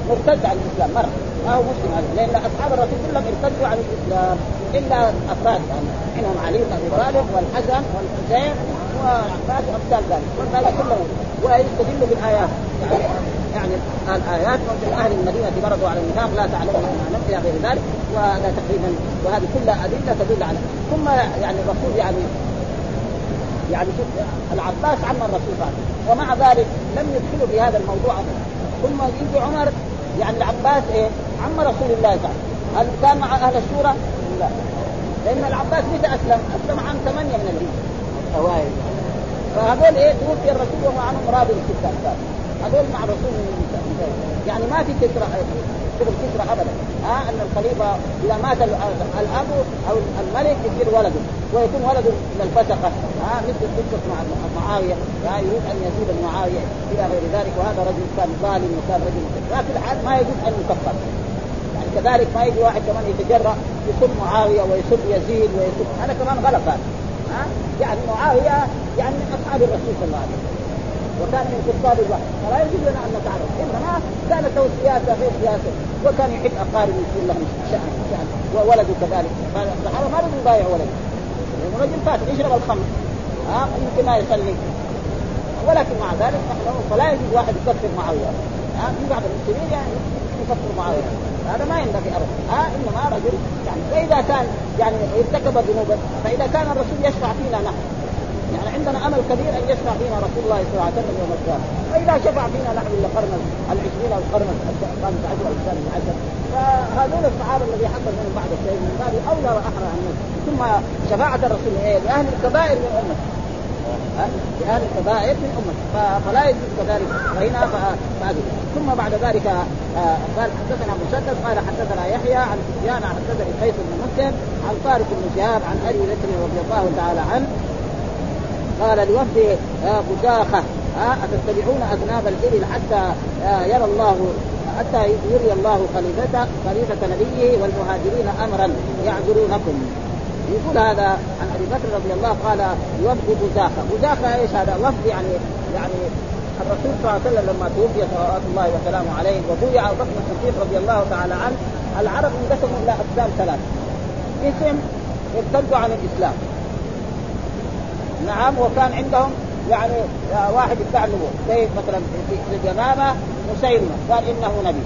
مرتد عن الإسلام مرة. ما هو مسلم هذا لأن أصحاب الرسول كلهم ارتدوا عن الإسلام إلا أفراد يعني. منهم علي بن أبي طالب والحسن والحسين والعباس وامثال ذلك. هذا كله ويستدل بالآيات. يعني يعني الآيات ومن أهل المدينة مرضوا على النفاق لا تعلمون ما إلى غير ذلك وهذا تقريبا وهذه كلها أدلة تدل على. ثم يعني الرسول يعني يعني شوف العباس عم الرسول صلى ومع ذلك لم يدخلوا في هذا الموضوع ثم يجي عمر يعني العباس إيه؟ عم رسول الله وسلم. هل كان مع أهل الشورى؟ لا. لأن العباس متى أسلم؟ أسلم عام ثمانية من الهجرة. فهذول إيه توفي الرسول وهو عنهم راضي الستة هذول مع الرسول يعني ما في كسرى شغل كسرى ابدا. ها أن الخليفة إذا مات الأب أو الملك يصير ولده ويكون ولده من الفسقة. ها مثل قصة مع معاوية. ها يريد أن يزيد معاويه إلى غير ذلك وهذا رجل كان ظالم وكان رجل لكن الحال ما يجوز أن يكفر. يعني كذلك ما يجي واحد كمان يتجرأ يسب معاوية ويسب يزيد ويسب هذا كمان غلط. هذا يعني معاوية يعني من أصحاب الرسول صلى الله عليه وسلم. وكان من كتاب الوحي فلا يجوز لنا أن نتعرف. إنما كانت له سياسة غير سياسة. وكان يحب أقاربه يصير لهم شان شأن. وولده كذلك. فالصحابه ما لازم يبايع ولده. لأنه رجل فاسد يشرب الخمر. ها؟ يمكن ما يصلي. ولكن مع ذلك نحن فلا يجوز واحد يكفر معاوية. ها؟ في بعض المسلمين يعني يكفر معاوية. هذا ما ينبغي ابدا. ها إنما رجل يعني واذا كان يعني ارتكب ذنوبا فإذا كان الرسول يشفع فينا نحن. يعني عندنا أمل كبير أن يشفع فينا رسول الله صلى الله عليه وسلم يوم القيامة. فإذا شفع فينا نحن القرن العشرين أو القرن الخامس عشر أو الثامن عشر. فهذول الصحابة الذي حصل منهم بعد الشيء من باب أولى وأحرى ان ثم شفاعة الرسول لأهل الكبائر من امته لأهل الكبائر من أمته فلا يجوز كذلك وهنا ثم بعد ذلك آه، قال حدثنا مسدد قال حدثنا يحيى عن سفيان حدثني قيس بن مسلم عن طارق بن شهاب عن أبي بكر رضي الله تعالى عنه. قال لوفد آه، بشاخة أتتبعون أذناب الإبل حتى آه، يرى الله حتى يري الله خليفته خليفة نبيه والمهاجرين أمرا يعذرونكم. يقول هذا عن أبي بكر رضي الله قال وفد بزاخة، بزاخة إيش هذا؟ وفد يعني يعني الرسول صلى الله عليه وسلم لما توفي صلوات الله وسلامه عليه وبويع ابو بكر الصديق رضي الله تعالى عنه العرب انقسموا إلى أقسام ثلاث قسم ارتدوا عن الإسلام. نعم وكان عندهم يعني واحد يدعي النبوة. زي مثلا في اليمامة مسيلمة. قال إنه نبي.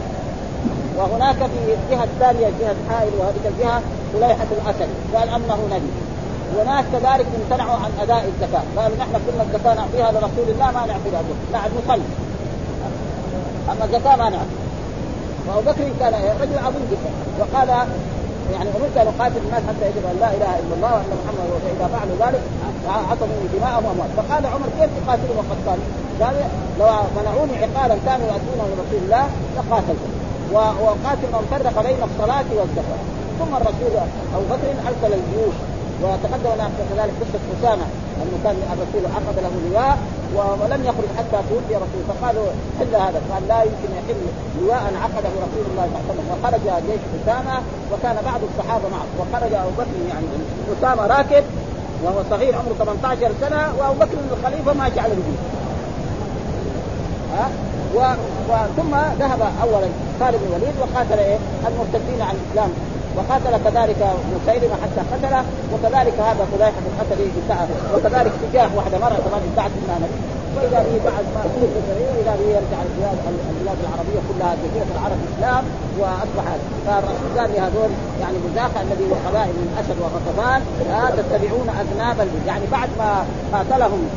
وهناك في الجهة الثانية جهة حائل وهذه الجهة سليحة الأسد قال أنه نبي. وناس كذلك امتنعوا عن أداء الزكاة. قالوا نحن كنا الزكاة نعطيها لرسول الله ما نعطي له نعم نصلي. أما الزكاة ما نعطي. وأبو بكر كان رجل عظيم جدا. وقال يعني أمرت أن أقاتل الناس حتى يجب أن لا إله إلا الله وأن رسول فاذا فعلوا ذلك عصموا دماءهم وأموالهم. فقال عمر كيف تقاتلوا وقد قال قال لو منعوني عقالا كانوا يؤدونه لرسول الله لقاتلتهم. وقاتل من فرق بين الصلاة والزكاة. ثم الرسول ابو بكر ارسل الجيوش وتقدم لنا كذلك قصة أسامة أنه كان الرسول أخذ له لواء ولم يخرج حتى توفي رسول فقالوا حل هذا قال لا يمكن يحل لواء عقده رسول الله صلى الله عليه وسلم. وخرج جيش أسامة وكان بعض الصحابة معه. وخرج أبو بكر يعني أسامة راكب وهو صغير عمره 18 سنة وأبو بكر الخليفة ماشي على رجله ها؟ و... وثم ذهب اولا خالد بن الوليد وقاتل إيه؟ المرتدين عن الإسلام. وقاتل كذلك مسيلمة حتى قتله وكذلك هذا خزيفه بن قتل وكذلك تجاه واحدة مره كمان ادعت انها نبي وإذا به بعد ما واذا به يرجع البلاد البلاد العربية كلها جزيره العرب اسلام وأصبحت فالرسول قال لهذول يعني مزاحه الذي هو قبائل من اسد وغطفان لا تتبعون أذناب يعني بعد ما قاتلهم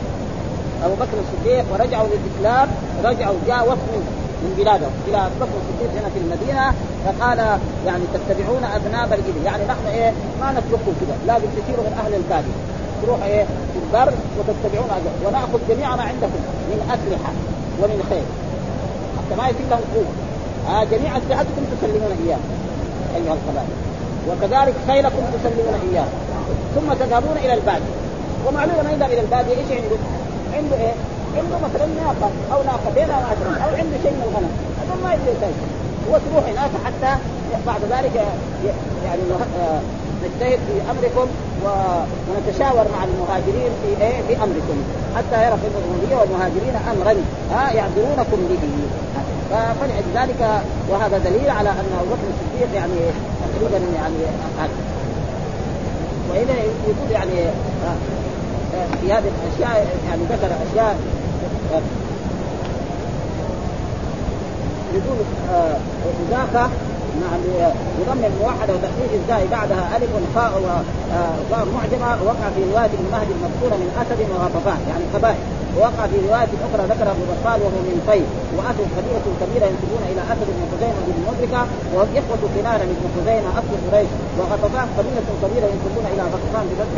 أبو بكر الصديق ورجعوا للإسلام رجعوا جاء وفد من بلادهم إلى بكر الصديق هنا في المدينة فقال يعني تتبعون أذناب الإبل. يعني نحن إيه ما نترككم كذا لازم تصيروا من أهل الباديه تروح إيه في البر وتتبعون أجل. ونأخذ جميع ما عندكم من أسلحة ومن خير حتى ما يصير لهم قوه آه جميع أسلحتكم تسلمون اياه أيها القبائل وكذلك خيلكم تسلمون اياه ثم تذهبون إلى البادية. ومعلوم من يذهب إلى البادية إيش عنده؟ عنده إيه؟ عنده مثلا ناقة أو ناقتين أو عشرة أو عنده شيء من الغنم. هذا ما يقدر شيء هو تروح هناك حتى بعد ذلك يعني نجتهد في أمركم ونتشاور مع المهاجرين في إيه؟ في أمركم. حتى يرى في الرسوليه والمهاجرين امرا. ها يعذرونكم به. فلذلك وهذا دليل على أن أبو بكر الصديق يعني تقريبا يعني وهنا يقول يعني في هذه الأشياء يعني ذكر أشياء يقول ذاك مع بضم الموحدة وتخفيف الزاي بعدها ألف وفاء وفاء معجمة وقع في رواية ابن مهدي المذكورة من أسد وغطفان يعني قبائل. ووقع في رواية أخرى ذكر ابو بطال وهو من طيب واتوا قبيله كبيرة ينسبون إلى أسد بن خزيمة بن مدركة وهم إخوة كنانة بن خزيمة أصل قريش. وغطفان قبيله كبيرة ينسبون إلى غطفان بفتح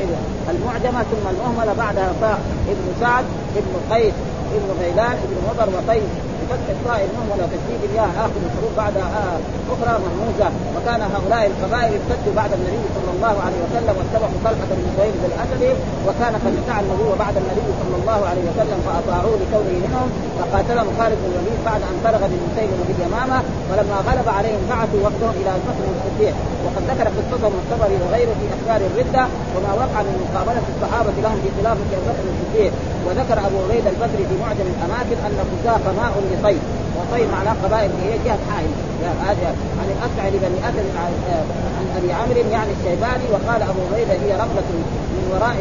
المعجمة ثم المهملة بعدها فاء ابن سعد ابن قيس. ابن غيلان ابن مضر وقيس بفتح الطاء المهمله وتشديد الياء آخر الحروف بعد أخرى مهموزه وكان هؤلاء القبائل ارتدوا بعد النبي صلى الله عليه وسلم واتبعوا طلحه بن زهير الاسدي وكان قد ادعى النبوة بعد النبي صلى الله عليه وسلم فأطاعوه لكونه منهم. فقاتلهم خالد بن الوليد بعد أن بلغ بن باليمامه ولما غلب عليهم بعثوا وفدهم إلى بكر الصديق. وقد ذكر قصتهم الطبري وغيره في أخبار الردة. وما وقع من مقابلة الصحابة لهم في خلافه ابو بكر وذكر أبو عبيد البدري في معجم الأماكن أن خزاق ماء لطيب وطيب معناه قبائل هي جهة حائل. هذا عن الاسمع لبني اسد عن أبي عمرو يعني الشيباني وقال أبو عبيدة هي رمله من وراء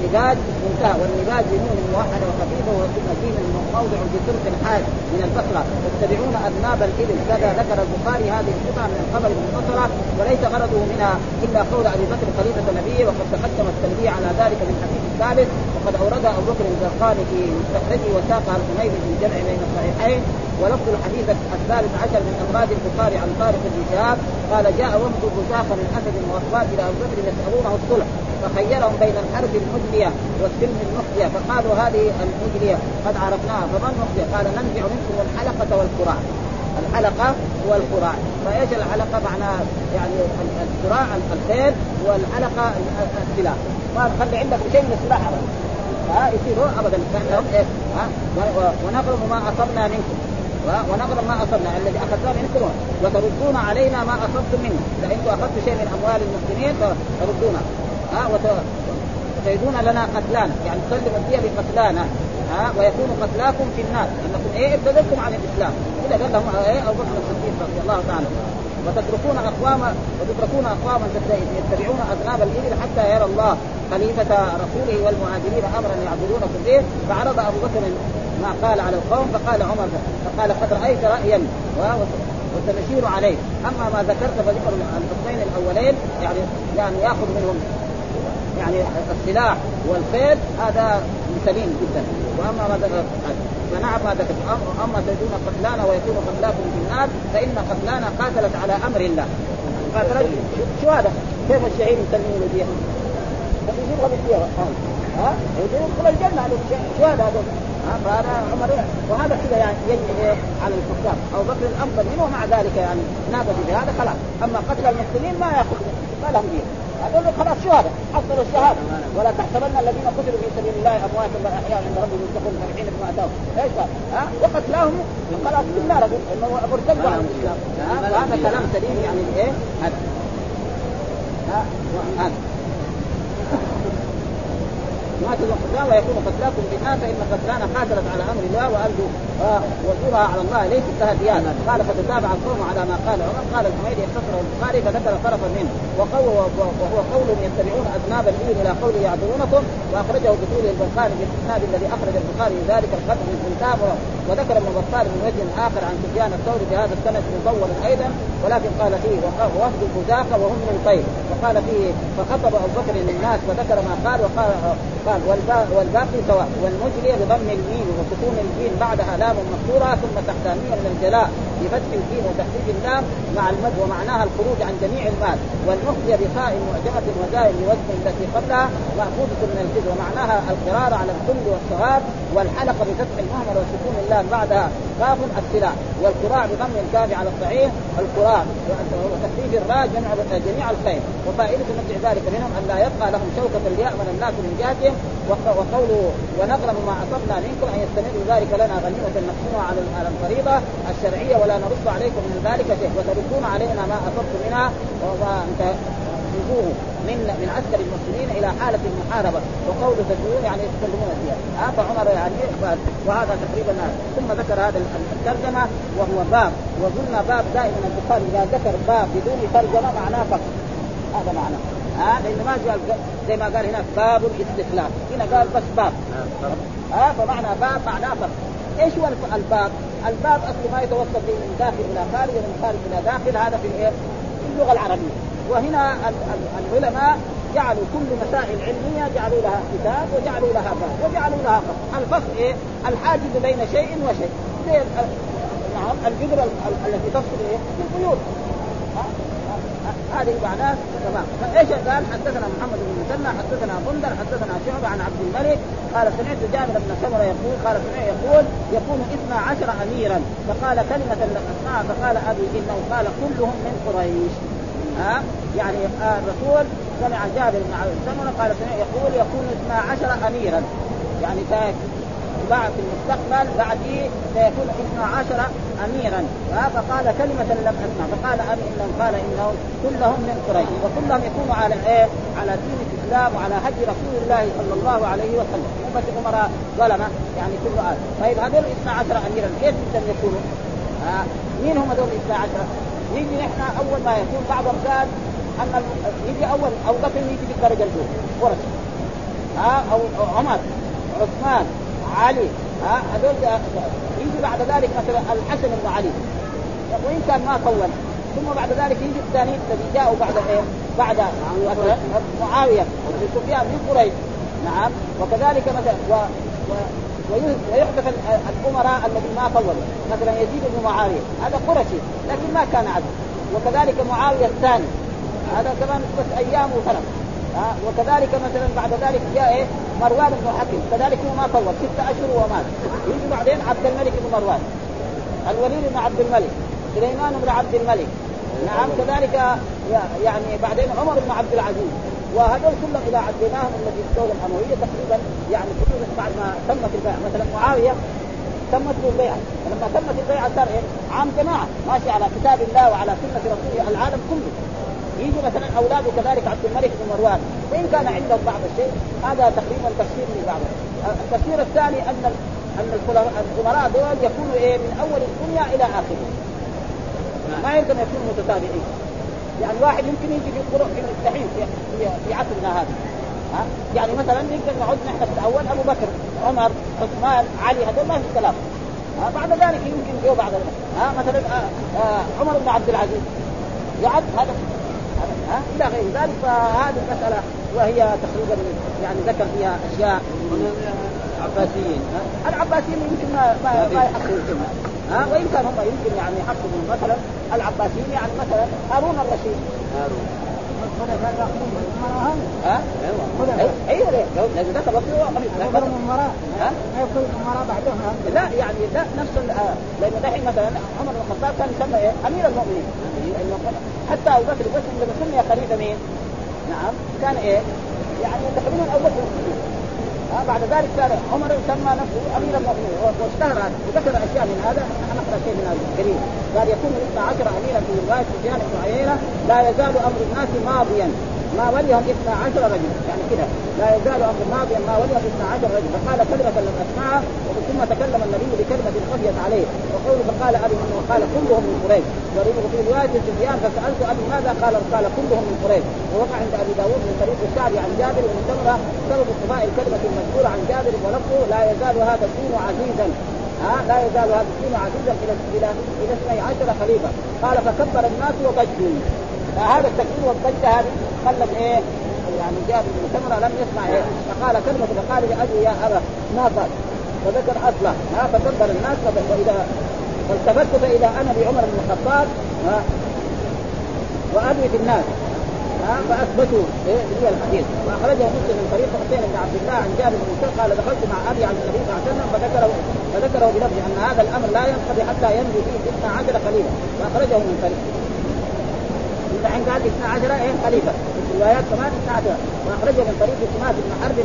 النباج منتهى والنباج بنون موحدة وخفيفة وثم دين موضع بترك حاد من البصره يتبعون أذناب الإبل. كذا ذكر البخاري هذه القطعه من الخبر المنتصرة وليس غرضه منها إلا قول أبي بكر خليفة نبيه وقد تقدم التنبيه على ذلك في الحديث الثالث وقد أورد أبو بكر الزرقاني في مستخرجه وساقها الحميدي في الجمع بين الصحيحين. ولفظ الحديث الثالث عشر من امراض البخاري عن طارق بن شهاب قال جاء وفد بزاخه من أسد واخوات إلى أبو بكر يسألونه الصلح فخيرهم بين الحرب المجليه والسلم المخزية فقالوا هذه المجليه قد عرفناها فما المخزيه؟ قال ننزع منكم الحلقة والقراع الحلقة والقراع فإيش الحلقة؟ معناها يعني القراع الخيل والحلقة السلاح. ما خلي عندك شيء من السلاح ها يصيروا ابدا. فانهم إيه؟ ها ما أصبنا منكم. ونغرم ما أصبنا. الذي أخذناه منكم وتردون علينا ما أصبتم منه. أنتم اخذتم شيء من أموال المسلمين فردونا ها وتجدون لنا قتلانا. يعني تسلم الدية بقتلانا. ها ويكون قتلاكم في الناس إنكم إيه ابتدأتم عن الإسلام. كذا قال لهم إيه أبو بكر الصديق رضي الله تعالى. وتتركون اقواما وتتركون أقواما يتبعون أذناب الإبل حتى يرى الله خليفة رسوله والمهاجرين امرا يعبدونكم. به فعرض أبو بكر ما قال على القوم فقال عمر فقال قد رأيت رايا. وسنشير عليه. أما ما ذكرت فذكر الحسنين الأولين يعني يعني يأخذ منهم يعني السلاح والخيل هذا سليم جدا. وأما ما ذكر فنعم ما ذكر أما تجدون قتلانا ويكون قتلاكم في النار فإن قتلانا قاتلت على أمر الله. قاتلت؟ شو هذا؟ كيف الشهيد يسلمون الدية؟ يجيبها بالدية ها؟ يدخل الجنة شو هذا هذول؟ فهذا عمر وهذا كذا يعني يجري على الكفار. أو بكر الأفضل منه ومع ذلك يعني نابه بهذا خلاص. أما قتل المسلمين ما يأخذ ما لهم دين. هذول خلاص شهداء حصلوا الشهادة. ولا تحسبن الذين قتلوا في سبيل الله امواتا بل احياء عند ربهم يرزقون فرحين بما أتاهم. إيش ها؟ وقتلاهم خلاص في النار إنه مرتدوا عن الاسلام هذا كلام سليم يعني إيه؟ هذا. هذا تقتلون خذلان ويكون قتلاكم بالنار فإن قتلان قاتلت على أمر الله وأرجو آه وزورها على الله ليست لها ديانة. قال فتتابع القوم على ما قال عمر. قال الحميدي اختصر البخاري فذكر طرفا منه. وقوله وهو قول يتبعون أذناب الابل إلى قول يعذرونكم وأخرجه بطول البخاري بالاسناد الذي أخرج البخاري ذلك القدر من تامر وذكر ابن بطال من وجه آخر عن سفيان الثوري بهذا السند مطول أيضا. ولكن قال فيه وفد الخزاقه وهم من طير وقال فيه فخطب أبو بكر للناس فذكر ما قال وقال قال والباقي سواء. والمجلية بضم الميم وسكون الجيم بعدها لام مكسوره ثم تحتانيه من الجلاء بفتح الجيم وتخفيف اللام مع المد ومعناها الخروج عن جميع المال. والمخزية بخاء معجمة وزاي بوزن التي قبلها مأخوذة من الخزي ومعناها القرار على الذل والصغار والحلقة بفتح المهملة وسكون اللام بعدها قاف السلاح والكراع بضم الكاف على الصحيح القراع وتخفيف الراء جمع جميع الخير. وفائدة نفع ذلك منهم أن لا يبقى لهم شوكة ليأمن الناس من جهتهم. وقوله ونغرم ما أصبنا منكم أن يستمروا ذلك لنا غنيمة نقسمها على الفريضة الشرعية ولا نرد عليكم من ذلك شيء. وتردون علينا ما أصبتم منها. تخرجوه من من عسكر المسلمين إلى حالة المحاربة وقول تدعون يعني يتكلمون فيها. هذا فعمر يعني وهذا تقريبا ثم ذكر هذا الترجمة وهو باب وقلنا باب دائما البخاري إذا ذكر باب بدون ترجمة معناه فقط. هذا معناه ها آه لأنه ما جاء زي ما قال هناك باب الاستخلاف هنا قال بس باب. ها آه فمعنى باب معناه فقط. إيش هو الباب؟ الباب اصله ما يتوصل من داخل إلى خارج ومن خارج إلى داخل هذا في الإيه؟ في اللغة العربية. وهنا العلماء جعلوا كل مسائل علمية جعلوا لها كتاب وجعلوا لها باب وجعلوا لها فصل، الفصل إيه؟ الحاجز بين شيء وشيء، زي نعم الجدر التي تفصل إيه؟ البيوت. هذه معناه تمام. فإيش قال؟ حدثنا محمد بن مسلم حدثنا بندر حدثنا شعبة عن عبد الملك. قال سمعت جابر بن سمرة يقول قال سمعت يقول يكون اثنا عشر اميرا. فقال كلمة لم أسمعها فقال أبي إنه قال كلهم من قريش. ها؟ يعني الرسول سمع جابر بن سمره قال سمع يقول يكون اثنا عشر اميرا. يعني بعد في المستقبل بعدي سيكون اثنا عشر اميرا. فقال كلمة لم أسمع. فقال ابي انهم قال إنهم كلهم من قريش. وكلهم يكونوا على إيه؟ على دين الإسلام وعلى هدي رسول الله صلى الله عليه وسلم. بس امراء ظلمة. يعني كل آل طيب هذول اثنا عشر اميرا كيف بدهم يكونوا؟ آه مين هم هذول اثنا عشر؟ يجي نحن أول ما يكون بعضهم قال أن يجي أول ابو بكر يجي بالدرجة الأولى. ورش. ها أو عمر عثمان علي ها هذول يجي بعد ذلك مثلا الحسن بن علي. وإن كان ما طول. ثم بعد ذلك يجي الثاني الذي جاءوا بعد إيه؟ بعد معاوية. بن سفيان من قريش. نعم. وكذلك مثلا و... و... ويحدث الأمراء الذين ما طولوا. مثلا يزيد بن معاوية. هذا قرشي لكن ما كان عدل. وكذلك معاوية الثاني. هذا كمان بس أيام وسنة. ها؟ وكذلك مثلا بعد ذلك جاء إيه؟ مروان بن حكم كذلك هو ما طول. ستة أشهر ومات يجي بعدين عبد الملك بن مروان. الوليد بن عبد الملك. سليمان بن عبد الملك. نعم كذلك يعني بعدين عمر بن عبد العزيز. وهذول كلهم اذا عديناهم الذي الدولة الامويه تقريبا يعني بعد ما تمت البيعه مثلا معاوية تمت له البيعه فلما تمت البيعه صار إيه؟ عام جماعة ماشي على كتاب الله وعلى سنة رسوله العالم كله. يجي مثلا أولاده كذلك عبد الملك بن مروان. وإن كان عندهم بعض الشيء هذا تقريبا تفسير لبعض. التفسير الثاني أن أن الامراء دول يكونوا إيه؟ من أول الدنيا إلى اخرها ما يمكن يكونوا متتابعين. يعني واحد يمكن يجي في القرى في الدحين في, في عصرنا هذا. ها؟ يعني مثلا نقدر نعد نحن في الأول أبو بكر عمر عثمان علي هذول ما في كلام ها؟ بعد ذلك يمكن جو بعد ذلك ها؟ مثلا آه آه عمر بن عبد العزيز. يعد هذا. ها؟ إلى غير ذلك فهذه المسألة وهي تقريبا يعني ذكر فيها أشياء.
عباسيين
العباسيين. يمكن ما ما, ما يحققوا ها؟ وإن كان هم يمكن يعني يحققوا مثلا العباسيين يعني مثلا هارون الرشيد. هارون. ها؟ أيوه. لأنه ذكر
يكون امراء ها؟ ما يكون امراء بعدهم
لا يعني لا نفس لأنه دحين مثلا عمر بن الخطاب كان يسمى إيه؟ أمير المؤمنين. حتى أبو بكر لما سمي خليفة مين؟ نعم. كان إيه؟ يعني تقريبا ها بعد ذلك كان عمر سمى نفسه أمير المؤمنين. واشتهر هذا وذكر أشياء من هذا. نقرا شيء من هذا الكريم. قال يكون 12 اميرا في رواية سفيان بن عيينه لا يزال أمر الناس ماضيا. ما وليهم 12 رجل. يعني كذا لا يزال أمر ماضيا ما وليهم 12 رجل. فقال كلمة لم أسمعها ثم تكلم النبي بكلمة خفيت عليه. وقوله فقال أبي من وقال كلهم من قريش. وفي رواية سفيان فسألت أبي ماذا؟ قال قال كلهم من قريش. ووقع عند أبي داود من طريق الشعبي عن جابر بن سمرة. سبب اصطفاء الكلمة المذكورة عن جابر ولفظه لا يزال هذا الدين عزيزا. ها؟ لا يزال هذا الدين عزيزا إلى إلى إلى اثني عشر خليفة. قال فكبر الناس وضجوا فهذا التكبير والضجه هذه خلت إيه؟ يعني جابر بن سمره لم يسمع إيه؟ فقال كلمة فقال لابي يا أبا ما قال؟ فذكر اصله ها فكبر الناس واذا فالتفت فإذا أنا بعمر بن الخطاب ها وادوي في الناس فأثبتوا إيه؟ لي الحديث. وأخرجه مسلم من طريق حسين بن عبد الله عن جابر بن قال دخلت مع أبي عن النبي صلى الله عليه وسلم فذكره فذكره بلفظ أن هذا الأمر لا ينقضي حتى ينجو فيه 12 خليفه وأخرجه من طريق عند هذه 12 إيه خليفه في الروايات كمان 12 وأخرجه من طريق سمات بن حرب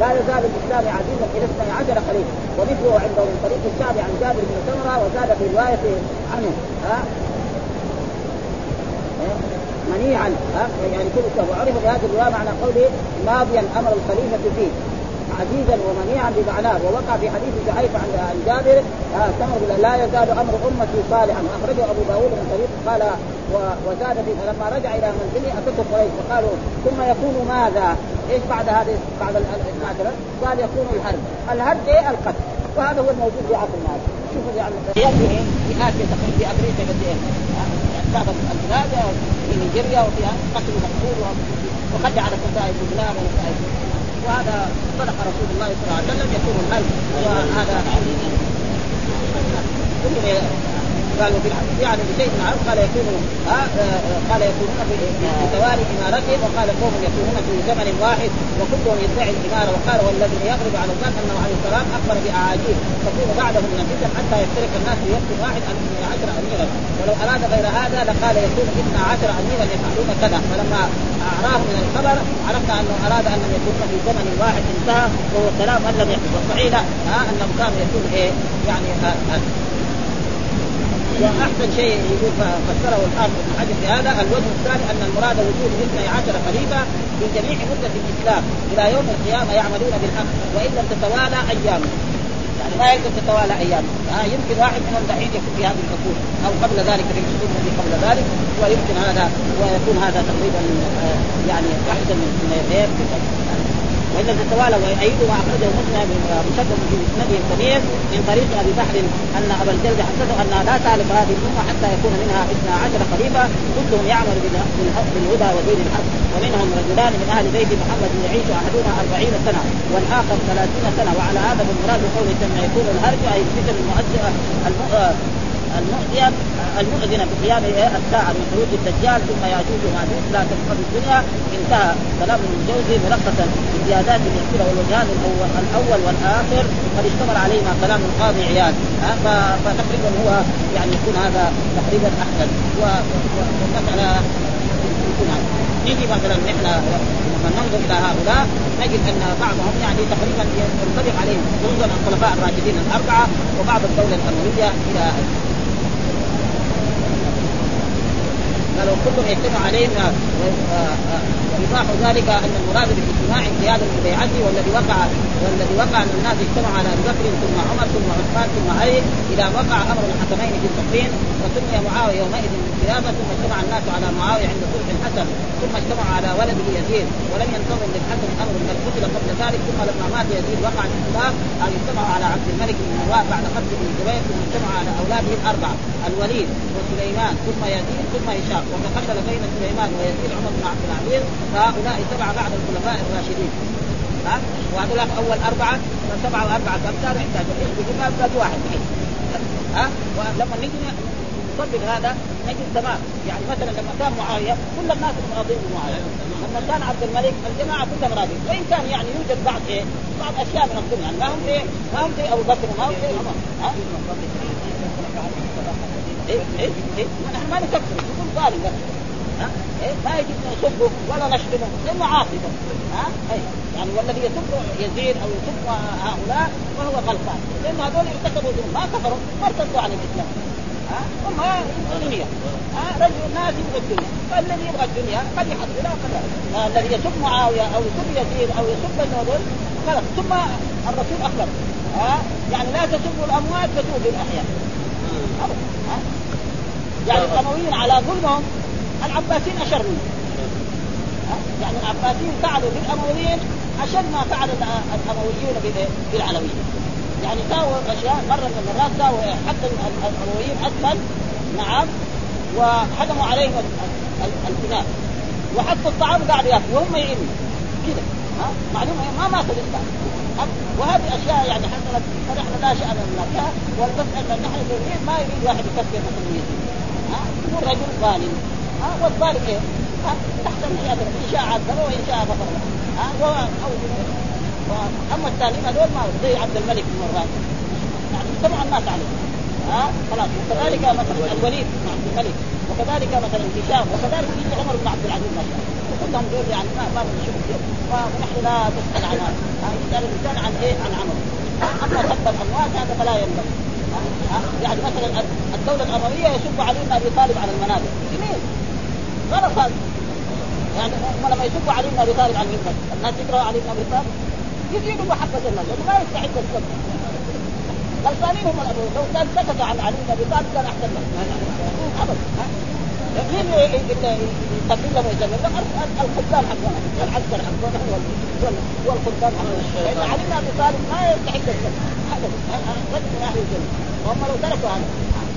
لا يزال الإسلام عزيزا إلى 12 خليفه ومثله عنده من طريق الشعب عن جابر بن سمرة وزاد في رواية عنه. ها؟ منيعا. ها؟ يعني كل وعرف بهذه الرواية معنى قوله ماضيا أمر الخليفة فيه. عزيزا ومنيعا بمعناه. ووقع في حديث جحيفه عن عن جابر آه لا يزال أمر أمتي صالحا. واخرجه أبو داود من طريق قال وزاد فيه فلما رجع إلى منزله أتته قريش فقالوا ثم يكون ماذا؟ إيش بعد هذه بعد ال 12 قال يكون الهرب، الهرب إيه؟ القتل. وهذا هو الموجود في عصرنا هذا شوفوا يعني في في اسيا تقريبا في أمريكا قد إيه؟ بعض البلاد في نيجيريا وفي قتل مقتول وقد على كتائب وكتائب وهذا صدق رسول الله صلى الله عليه وسلم يكون الهل وهذا قال وفي الحديث يعني بشيء من عرض قال يكون آه قال يكونون في توالي إمارتهم وقال قوم يكونون في زمن واحد وكلهم يدعي الإمارة. وقال والذي يغلب على الظن أنه عليه السلام اخبر بأعاجيب. تكون بعده من الفتن حتى يفترق الناس في وقت واحد عن 12 اميرا. ولو أراد غير هذا لقال يكون 12 اميرا يفعلون كذا. فلما اعراه من الخبر عرفنا أنه أراد أن يكون في زمن واحد انتهى وهو كلام من لم يحدث والصحيح لا أنهم كانوا يكون إيه يعني آه آه وأحسن شيء يقول فسره الحافظ ابن حجر في هذا الوجه الثاني أن المراد وجود 12 خليفة في جميع مدة الإسلام. إلى يوم القيامة يعملون بالحق وإن لم تتوالى ايامهم يعني ما يقدر تتوالى أيام. آه يمكن واحد منهم دحين يكون في هذه العقود أو قبل ذلك في العقود الذي قبل ذلك. ويمكن هذا ويكون هذا تقريبا آه يعني احسن من غير والا تتوالى ما أخرجه مسلم مسدد في مسنده الكبير من طريق أبي بحر أن أبا الجلد حدثه انها لا تعرف هذه الامه حتى يكون منها 12 خليفة كلهم يعمل بالهدى ودين الحق. ومنهم رجلان من أهل بيت محمد يعيش أحدهما 40 سنة والآخر 30 سنة. وعلى هذا بالمراد بقوله ثم يكون الهرج أي الفتن المؤثره المؤذية المؤذنة بقيام الساعة من خروج الدجال ثم يأجوج ومأجوج لا تنقض الدنيا. انتهى كلام الجوزي ملخصا بزيادات يذكر والوجهان الأول والآخر. قد اشتمل عليهما كلام القاضي عياد. فتقريبا هو يعني يكون هذا تقريبا أحسن. والمسألة يكون هذا مثلا نحن لما ننظر إلى هؤلاء نجد أن بعضهم يعني تقريبا ينطبق عليهم خصوصا الخلفاء الراشدين الأربعة وبعض الدولة الامويه إلى كلهم يجتمع عليهم وإيضاح ذلك أن المراد بالاجتماع قياده ببيعته والذي وقع والذي وقع أن الناس اجتمعوا على أبي بكر ثم عمر ثم عثمان ثم علي إلى وقع أمر الحكمين في التقديم وسمي معاوية يومئذ بالخلافه ثم اجتمع الناس على معاوية عند صلح الحسن ثم اجتمعوا على ولده يزيد ولم ينتظر للحسن أمر بل قتل قبل ذلك ثم لما مات يزيد وقع الاختلاف ان اجتمعوا على عبد الملك بن مروان بعد قتل بن الزبير ثم اجتمعوا على أولاده الأربعة الوليد وسليمان ثم يزيد ثم هشام وتقتل بين سليمان ويزيد. عمر بن عبد العزيز فهؤلاء سبعه بعد الخلفاء الراشدين. ها؟ وهذولاك أول أربعة سبعة وأربعة امثال يحتاج ما باقي واحد ها؟ ولما نجي نطبق هذا نجد تمام. يعني مثلا لما كان معاوية كل الناس راضين بمعاوية. لما كان عبد الملك الجماعة كلهم راضين وإن كان يعني يوجد بعض إيه بعض أشياء من الدنيا. يعني ما هم زي ما هم زي أبو بكر وما هم زي عمر. ها؟ إيه إيه إيه. نحن ما نكفر. نقول ظالم. إيه؟ ما يجب نسبه ولا نشتمه لأنه عاصي ها؟ إيه؟ يعني والذي يسب يزيد أو يسب هؤلاء فهو غلطان. لأن هذول ارتكبوا ذنوب ما كفروا ما ارتدوا عن الإسلام. ها؟ هم الدنيا. ها؟ رجل ناس يبغى الدنيا. فالذي يبغى الدنيا قد يحصلها قد لا. الذي يسب معاوية أو يسب يزيد أو يسب النضر خلاص ثم الرسول أخبر. ها؟ يعني لا تسبوا الأموات فتؤذوا الاحياء؟ يعني الامويين على ظلمهم. العباسيين أشر منهم ها؟ يعني العباسيين فعلوا بالأمويين اشد ما فعل الأمويون بالعلويين. يعني ساووا أشياء مرة من المرات ساووا حتى الأمويين أسفل. نعم. وحكموا عليهم البناء وحطوا الطعام قاعد يأكل وهم يعينوا كذا. معلومة؟ ما مات الاسلام وهذه أشياء يعني حصلت فنحن لا شأن لنا والمساله نحن ما يريد واحد يفكر مثلا يقول رجل ظالم. ها والظالم إيه؟ تحت المشيئة إن شاء عذب وان شاء غفر له ها أو واما الثانيين هذول ما زي عبد الملك بن مروان يعني طبعا مات عليه ها خلاص. وكذلك مثلا الوليد بن عبد الملك. وكذلك مثلا هشام. وكذلك يجي عمر بن عبد العزيز مثلا وكلهم دول يعني ما ما نشوف كثير ونحن لا تسال عن هذا. يسال الإنسان عن إيه؟ عن عمل أما سب الأموات هذا فلا ينبغي. يعني مثلا الدولة الأموية يسب علي بن ابي طالب على المنابر جميل. غلط هذا يعني هم لما يسبوا علي بن أبي طالب على المنبر الناس يكرهوا علي بن أبي طالب يزيدوا محبه الناس لأنه ما يستحق السب. غلطانين هم الأبو لو كان سكتوا عن علي بن أبي طالب كان أحسن لهم أبدا. مين يقدم لهم الخدام حقنا العسكر حقنا هو الخدام حقنا لأن علي بن أبي طالب ما يستحق السب. أبدا. من أهل الجنة. وهم لو تركوا هذا.